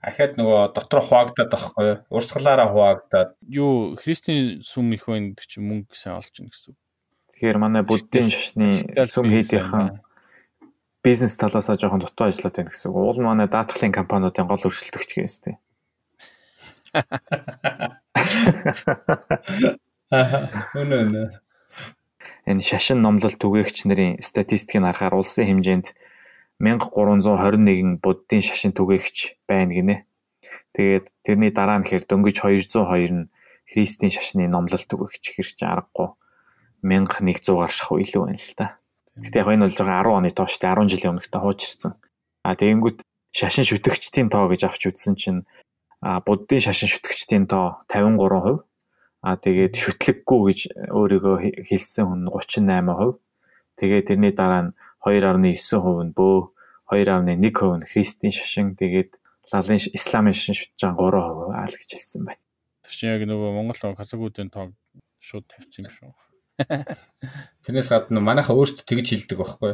C: Ахаад нөгөө дотор хуваагдаад байхгүй урсгалаараа хуваагдаад
B: юу христийн сүм их байна гэдэг чинь мөнгө сайн олж ийн гэсэн үг.
A: Тэгэхээр манай буддын шашны сүм хийдийнхэн бизнес талаасаа жоохон дутуу ажиллаад байна гэсэн үг. Уул манай даатгалын компаниудын гол өрсөлдөгч гэсэн.
C: Үнэ үнэ.
A: Энэ шашин номлол түгээгч нарын статистикийг харахаар улсын хэмжээнд 1321 буддын шашин түгээгч байна гинэ. Тэгээд тэрний дараа нь хэр дөнгөж 202 нь христийн шашны номлол түгээгч хэр чи аргагүй 1100-аар шахуу илүү байна л та. Гэтэ яг энэ бол жоохон 10 оны тоо штэ 10 жилийн өмнөхтэй хуучирсан. А тэгэнгүүт шашин шүтгчдийн тоо гэж авч үзсэн чинь а буддын шашин шүтгэгчдийн тоо 53%. А тэгээд шүтлэггүй гэж өөрийгөө хэлсэн хүн 38%. Тэгээд тэрний дараа нь 2.9% нь бөө 2.1% нь христийн шашин тэгээд лалын исламын шашин шүтж байгаа 3% аа л гэж хэлсэн байна.
B: Тэр чинь яг нөгөө Монгол казагуудын тоог шууд тавьчих юм шүү.
C: Тэрнээс гадна манайха өөрсдөө тэгж хэлдэг байхгүй.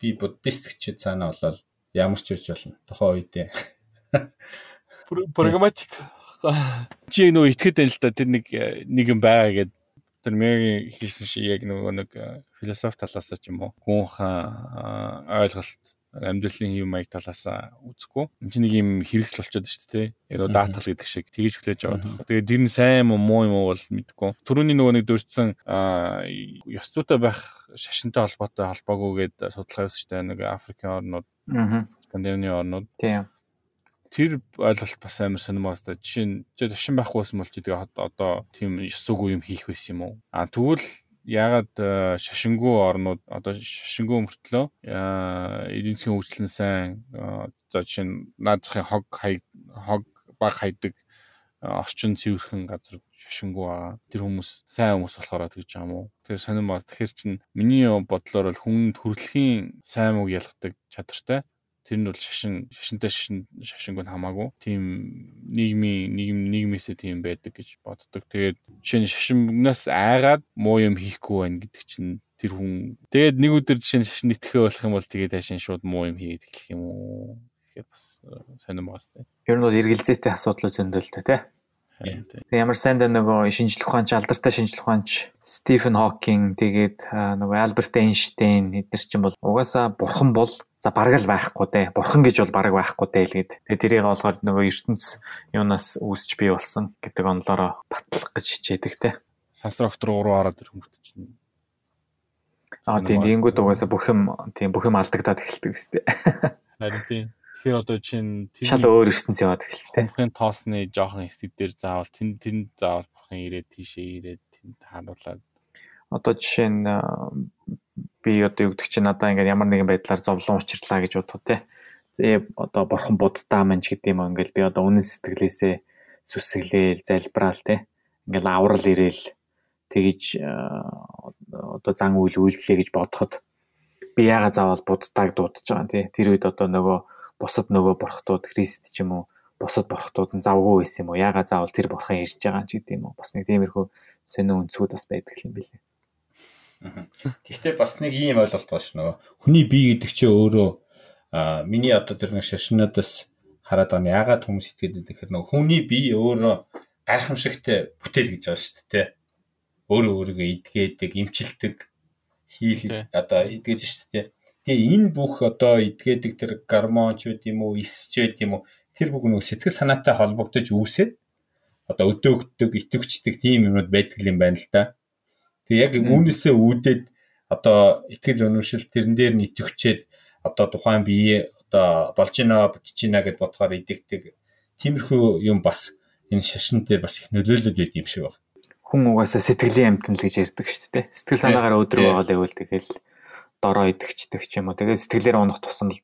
C: Би буддист гэж цаана болол ямар ч үеч болно. Тухайн үедээ
B: Прагматик. Чи нөгөө итгэхэд байна л да тэр нэг нэг юм байгаа гэдэг тэр мэг хэлсэн шиг яг нөгөө нэг философи талаас ч юм уу гүнхэн ойлголт амьдралын юм маяг талаас үзэхгүй. Энд чинь нэг юм хэрэгсэл болчиход шүү дээ. Яг даатгал гэдэг шиг тгийж хүлээж аваад байна. Тэгээд тэр нь сайн юм уу муу юм уу бол мэдэхгүй. Төрөний нөгөө нэг дурдсан ёс зүйтэй байх шашинтай холбоотой холбоогүйгээд судалгаа хийсэн шүү дээ. Нэг Африкийн орнууд, Скандинавын орнууд.
A: Тийм
B: тэр ойлголт бас амар сонирмоос та жишээ нь ташин байхгүйсэн бол чи тэгээ одоо тийм ёсгүй юм хийх байсан юм уу а тэгвэл ягаад э, шашингүй орнууд одоо шашингүй мөртлөө эдийн засгийн хөгжил нь сайн э, за жишээ нь наад захын хог хог баг хайдаг э, орчин цэвэрхэн газар шашингүй байгаа. Тэр хүмүүс сайн хүмүүс болохоор тэгж юм уу? Тэр сонирм бас тэгэхээр чин миний бодлоор бол хүн төрөлхийн сайн муу ялгадаг чадртай Тэр нь бол шашин шашинтай шашин шашинг нь хамаагүй. Тийм нийгмийн нийгэм нийгмээсээ тийм байдаг гэж боддог. Тэгээд жишээ нь шашиннаас айгаад муу юм хийхгүй байна гэдэг чинь тэр хүн тэгээд нэг өдөр жишээ нь шашин итгэхээ болох юм бол тэгээд таашин шууд муу юм хийгээд эхлэх юм уу? Тэгэхээр бас э, сонирм тээ.
A: Ер нь бол эргэлзээтэй асуудал зөндөлтэй тий. Тэг ямар сайн дэ нөгөө шинжлэх ухаанч алдартай шинжлэх ухаанч Стивен Хокинг тэгээд нөгөө Альберт Эйнштейн эдгээр чинь бол угаасаа бурхан бол за бараг л байхгүй дээ. Бурхан гэж бол бараг байхгүй дээ л гээд. Тэгээд тэрийг олгоод нөгөө ертөнц юунаас үүсч бий болсон гэдэг онлоороо батлах гэж хичээдэг те.
B: Сансар огт руу ороод ирэнгүүт чинь
A: Аа тийм тэгэнгүүт угаасаа бүх юм тийм бүх юм алдагдаад эхэлдэг үстэй.
B: Харин тийм. Тэгэхээр одоо чинь
A: шал өөр ертөнц яваад эхэлтэй.
B: Бурхын тоосны жоохон эсдэг дээр заавал тэн тэн заавал бурхан ирээд тийшээ ирээд тэнд харуулаад
A: одоо жишээ нь би одоо юу гэдэг чинь надаа ингээд ямар нэгэн байдлаар зовлон учрлаа гэж бодох тий. Тэгээ одоо бурхан буддаа манж гэдэг юм ингээл би одоо үнэн сэтгэлээсээ сүсгэлээл залбираал тий. Ингээл аврал ирээл тэгэж одоо зан үйл үйлдлээ гэж бодоход би яага заавал буддааг дуудаж байгаа тий. Тэр үед одоо нөгөө бусад нөгөө бурхтууд Христ ч юм уу бусад бурхтууд нь завгүй байсан юм уу? Яага заавал тэр бурхан ирж байгаа ч гэдэг юм уу? Бас нэг тиймэрхүү сонин өнцгүүд бас байдаг юм билээ.
C: Гэхдээ бас нэг ийм ойлголт байна ш нөгөө хүний бие гэдэг чинь өөрөө миний одоо тэр нэг шашнуудаас хараад байна. Яагаад хүмүүс итгэдэг гэхээр нөгөө хүний бие өөрөө гайхамшигтай бүтээл гэж байгаа шүү дээ өөрөө өөрийгөө идгээдэг, имчилдэг, хийх одоо идгэж шүү дээ. Тэгээ энэ бүх одоо идгээдэг тэр гормонч байд юм уу, эсч байд юм уу тэр бүх нэг сэтгэл санаатай холбогдож үүсээд одоо өдөөгддөг, итвчдэг тийм юмуд байдаг юм байна л да. Тэгээ яг үүнээсээ үүдээд одоо итгэл өнөмшил тэрэн дээр нь итвчээд одоо тухайн бие одоо болж гинэ, бүтэж гинэ гэд бодохоор идэгдэг. Тиймэрхүү юм бас энэ шашин дээр бас их нөлөөлөд байд юм шиг байна
A: хүн угаасаа сэтгэлийн амтан л гэж ярьдаг шүү дээ. Сэтгэл санаагаар өдрөө байгаа л тэгэл дороо идэгчдэг ч юм уу. Тэгээ сэтгэлээр унах тусам л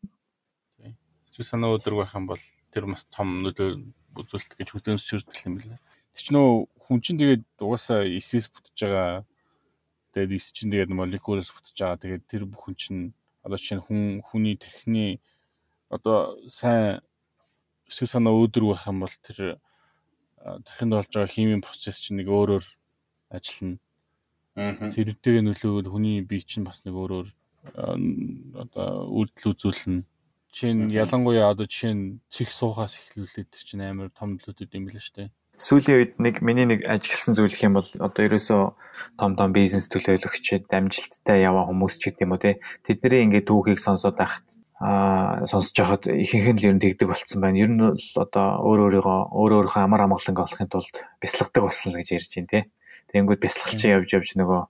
B: сэтгэл санаа өдөр байх юм бол тэр бас том нөлөө үзүүлэлт гэж хөдөлсөж хүрдэл юм байна. Тэр чинь нөө хүн чинь тэгээд угаасаа эсэс бүтэж байгаа. Тэгээд эс чинь тэгээд молекулээс бүтэж байгаа. Тэгээд тэр бүхэн чинь одоо чинь хүн хүний тархины одоо сайн эсвэл санаа өөдрөг байх юм бол тэр тархинд болж байгаа химийн процесс чинь нэг өөрөөр ажиллана. Тэрнтэйгээ нөлөөгөл хүний бие чинь бас нэг өөрөөр одоо үйлдэл үзүүлнэ. Чин ялангуяа одоо жишээ нь цэг суухаас эхлүүлээд чинь амар том нөлөөд юм билээ шүү дээ.
A: Сүүлийн үед нэг миний нэг ажигласан зүйл гэх юм бол одоо ерөөсөө том том бизнес төлөөлөгчд амжилттай яваа хүмүүс ч гэдэг юм уу те тэдний ингээд түүхийг сонсоод байхад аа сонсож байхад ихэнх нь л ер нь тэгдэг болцсон байна. Ер нь бол одоо өөр өөрийгөө өөр өөрийнхөө амар амгаланг олохын тулд бясалгадаг болсон л гэж ярьж байна те. Тэнгүүд бясалгалч явж явж нөгөө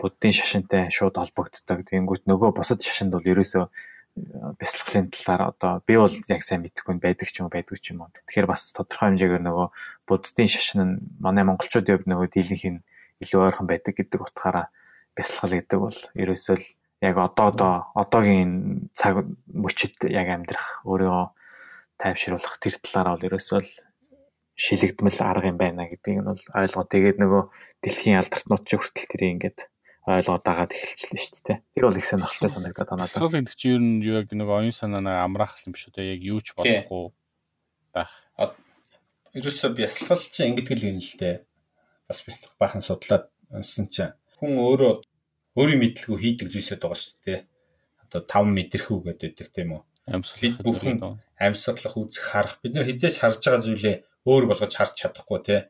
A: буддын шашинтай шууд холбогддог. Тэнгүүд нөгөө бусад шашинд бол ерөөсөө бясалгалын талаар одоо би бол яг сайн мэдэхгүй байдаг ч юм уу байдгүй ч юм уу. Тэгэхээр бас тодорхой хэмжээгээр нөгөө буддын шашин нь манай монголчууд явд нөгөө дийлэнх нь илүү ойрхон байдаг гэдэг утгаараа бясалгал гэдэг бол ерөөсөө л яг одоо одоо одоогийн цаг мөчид яг амьдрах өөрийгөө тайвшруулах тэр талаараа бол ерөөсөө л шилэгдмэл арга юм байна гэдгийг нь бол ойлгоо. Тэгээд нөгөө дэлхийн алдартнууд ч хүртэл тэрийг ингээд ойлгоод дагаад эхэлчихлээ шүү дээ. Тэр бол их сонирхолтой санагдаад байна.
B: Сол энэ чи ер нь яг нэг оюун санаанаа амраах юм шүү дээ. Яг юу ч бодохгүй байх.
C: Ерөөсөө бясалгал чинь ингэдэг л юм л дээ. Бас бясалгах баахан судлаад унсан чинь хүн өөрөө өөрийн мэдлгүй хийдэг зүйлсүүд байгаа шүү дээ. Одоо 5 мэдрэхүү гэдэг тийм үү?
B: Амьсгалах
C: бүхэн амьсгалах үзэх харах бид нар хизээч харж байгаа зүйлээ өөр болгож харж чадахгүй тий.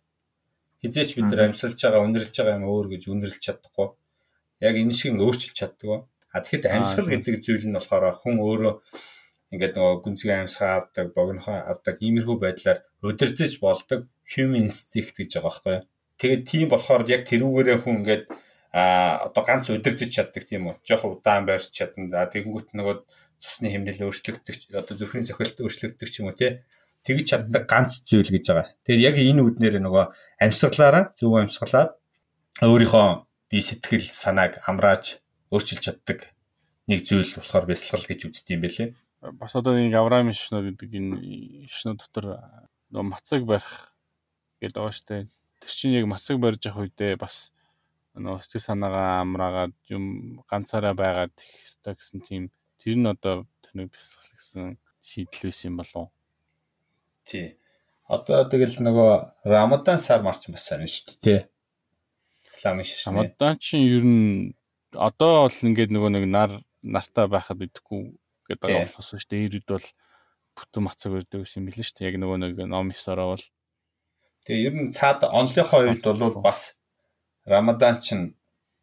C: Хизээч бид нар амьсгалж байгаа үнэрлж байгаа юм өөр гэж үнэрлж чадахгүй. Яг энэ шиг өөрчилж чаддаг. А тэгэхэд амьсгал гэдэг зүйл нь болохоор хүн өөрөө ингээд нөгөө гүнзгий амьсгаа авдаг, богинохоо авдаг иймэрхүү байдлаар удирдах болдог human instinct гэж байгаа байхгүй. Тэгээд тийм болохоор яг тэрүүгээрээ хүн ингээд а одоо ганц удирдах чаддаг тийм үү. Жохо удаан байрч чадна. За тэгэнгүүт нөгөө цусны хэмнэл өөрчлөгдөх одоо зүрхний цохилт өөрчлөгдөх ч юм уу тий. Тэгж чаддаг ганц зүйл гэж байгаа. Тэгэхээр яг энэ үднэр нөгөө амьсгалаараа зөв амьсгалаад өөрийнхөө бие сэтгэл санааг хамрааж өөрчилж чаддаг нэг зүйл болохоор бясалгал гэж үздэг юм байлээ.
B: Бас одоо нэг Авраамийн шишнүүд гэдэг энэ шишнүүд дотор нөгөө мацаг барих гэдэг байгаа штэ. Тэр чинь яг мацаг барьж явах үедээ бас нөгөө сэтгэл санаагаа амраагаад юм ганцаараа байгаад их хэвээр гэсэн тийм тэр нь одоо тэнэг бясгал гэсэн шийдэл байсан юм болов?
C: Тий. Одоо тэгэл нөгөө Рамадан сар марч бас сайн шүү дээ, Исламын шашны.
B: Рамадан чинь ер нь одоо бол ингээд нөгөө нэг нар нартаа байхад идэхгүй гэдэг байгаа болохоос шүү дээ. Ирээд бол бүтэн мацаг өрдөг гэсэн юм билээ шүү дээ. Яг нөгөө нэг ном ёсороо бол.
C: Тэгээ ер нь цаад онлынхоо үед бол бас Рамадан чинь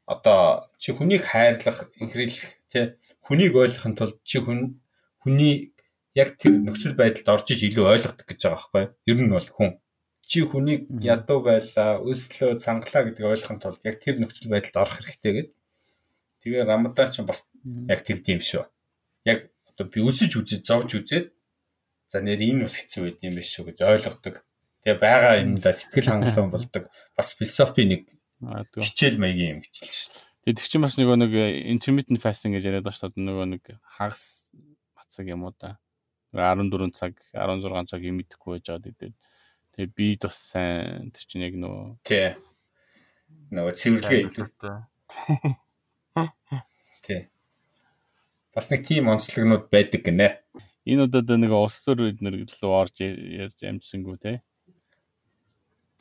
C: одоо чи хүнийг хайрлах, инхрийлэх тий хүнийг ойлгохын тулд чи хүн хүний яг тэр нөхцөл байдалд орж иж илүү ойлгодог гэж байгаа байхгүй юу? Ер нь бол хүн чи хүнийг ядуу байлаа, өслөө, цангалаа гэдгийг ойлгохын тулд яг тэр нөхцөл байдалд орох хэрэгтэй гэдэг. Тэгээ Рамадан ч бас яг тэгдэм шүү. Яг одоо би өсөж үзэж зовж үзээд за нэр энэ бас хэцүү байд юм биш шүү гэж ойлгодог. Тэгээ байгаа юмдаа сэтгэл хангалуун болдог. Бас философи нэг хичээл маягийн юм хичээл шүү.
B: Тэгээ тэр чинь бас нөгөө нэг intermittent fasting гэж яриад байгаа шүү дээ. Нөгөө нэг хагас бацаг юм уу да. 14 цаг, 16 цаг юм идэхгүй байж байгаа гэдэг. Тэгээ би бас сайн тэр чинь яг нөгөө
C: тий. Нөгөө цэвэрлэгээ идэв. Тий. Бас нэг тийм онцлогнууд байдаг гинэ.
B: Энэ удаад нэг улс төр эднэр лөө орж ярьж амжсангүй те.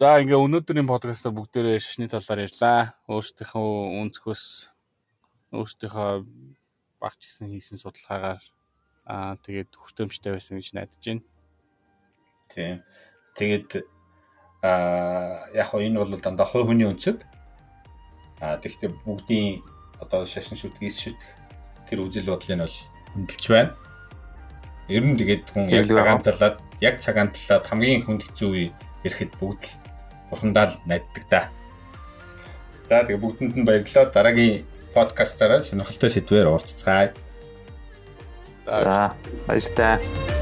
B: За ингээ өнөөдрийн подкастаа бүгдээрээ шашны талаар ярьлаа. Өөрсдийнхөө өнцгөөс өөрсдийнхөө багч гисэн хийсэн судалгаагаар аа тэгээд хүртээмжтэй байсан гэж найдаж байна.
C: Тийм. Тэгээд аа яг хоо энэ бол дандаа хой хүний өнцөг. Аа тэгэхдээ бүгдийн одоо шашин шүтгээс шүт тэр үзэл бодлыг нь бол хөндлөж байна. Ер нь тэгээд хүн яг цагаан талаад яг цагаан талаад хамгийн хүнд хэцүү үе ирэхэд бүгд л бурхандаа л найддаг да. За тэгээ бүгдэнд нь баярлалаа. Дараагийн подкастаараа сонирхолтой сэдвээр уулзцгаая.
A: За баяр таа.